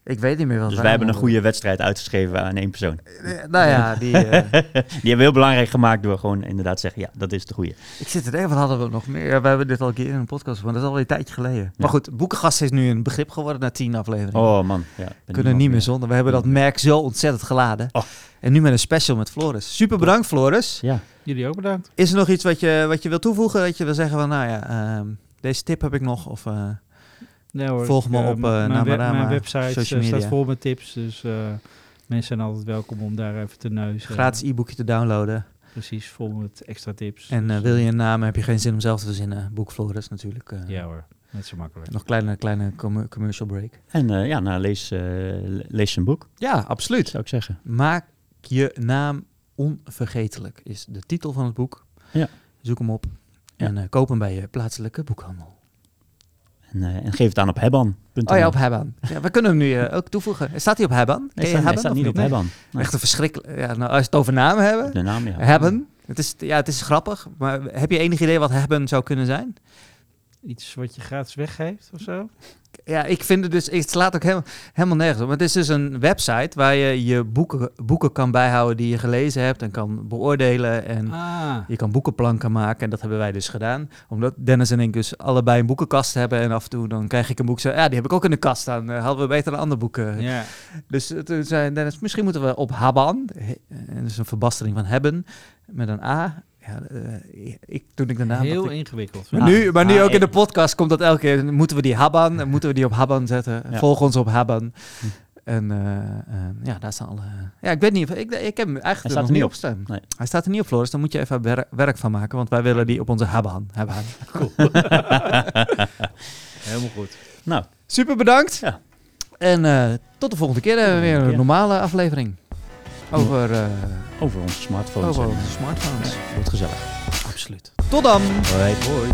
Ik weet niet meer wat dus wij hebben een goede wedstrijd uitgeschreven aan één persoon. Eh, Nou ja, die, eh, Die hebben we heel belangrijk gemaakt door gewoon inderdaad te zeggen, ja, dat is de goede. ik zit te denken, wat hadden we nog meer? Ja, we hebben dit al een keer in een podcast, maar dat is alweer een tijdje geleden. Maar goed, boekengast is nu een begrip geworden na tien afleveringen. Oh man, ja. kunnen niet meer zonder. We hebben dat merk zo ontzettend geladen. Oh. En nu met een special met Floris. Super bedankt, Floris. Ja, Jullie ook bedankt. Is er nog iets wat je, wat je wil toevoegen? Dat je wil zeggen van, nou ja, ehm, deze tip heb ik nog. Of, eh, Hoor, Volg me eh, op, eh, mijn, web- Namarama, mijn website social eh, staat media. vol met tips, dus eh, mensen zijn altijd welkom om daar even te neuzen. gratis e-boekje te downloaden. Precies, vol met extra tips. En eh, Dus, wil je een naam, heb je geen zin om zelf te verzinnen. Boek Floris natuurlijk. eh, Ja hoor, net zo makkelijk. Nog een kleine, kleine commer- commercial break. en eh, ja, nou, lees, eh, lees zijn boek, Ja, absoluut. zou ik zeggen. Maak je naam onvergetelijk is de titel van het boek. Ja. Zoek hem op Ja. en eh, koop hem bij je plaatselijke boekhandel. En, eh, en geef het aan op hebban.nl. Oh ja, op Hebban. Ja, we kunnen hem nu eh, ook toevoegen. Staat hij op Hebban? Nee, je staat, Hebban staat niet op Nee. hebban. Nee. Echt een verschrikkelijk... Ja, nou, als we het over namen hebben. De naam, ja. Hebben. Het is, ja, het is grappig. Maar heb je enig idee wat hebben zou kunnen zijn? Iets wat je gratis weggeeft of zo? Ja, ik vind het dus... Het slaat ook helemaal, helemaal nergens op. Maar het is dus een website waar je je boeken, boeken kan bijhouden die je gelezen hebt en kan beoordelen. En Ah, je kan boekenplanken maken. En dat hebben wij dus gedaan. Omdat Dennis en ik dus allebei een boekenkast hebben. En af en toe dan krijg ik een boek. Zo, ja, die heb ik ook in de kast staan. Eh, hadden we beter een ander boek. eh. ja. Dus eh, toen zei Dennis, misschien moeten we op Haban. dat is een verbastering van hebben. Met een A. Ja, eh, ik, toen ik de naam... Heel ik- ingewikkeld. maar nu, maar nu Ah, ook in de podcast komt dat elke keer. Moeten we die Haban, moeten we die op Haban zetten? Ja. Volg ons op Haban. Hm. En eh, eh, ja, daar staan alle... Ja, ik weet niet. of- Ik, ik heb hem eigenlijk staat er nog niet op. staan. Nee. Hij staat er niet op, Floris. Dan moet je even wer- werk van maken. Want wij willen die op onze Haban hebben. Helemaal goed. Nou, Super bedankt. Ja. En eh, tot de volgende keer. Dan hebben we weer een normale aflevering. Over, eh, over onze smartphones. over onze smartphones. Wordt gezellig. Absoluut. Tot dan. Hoi. Hoi.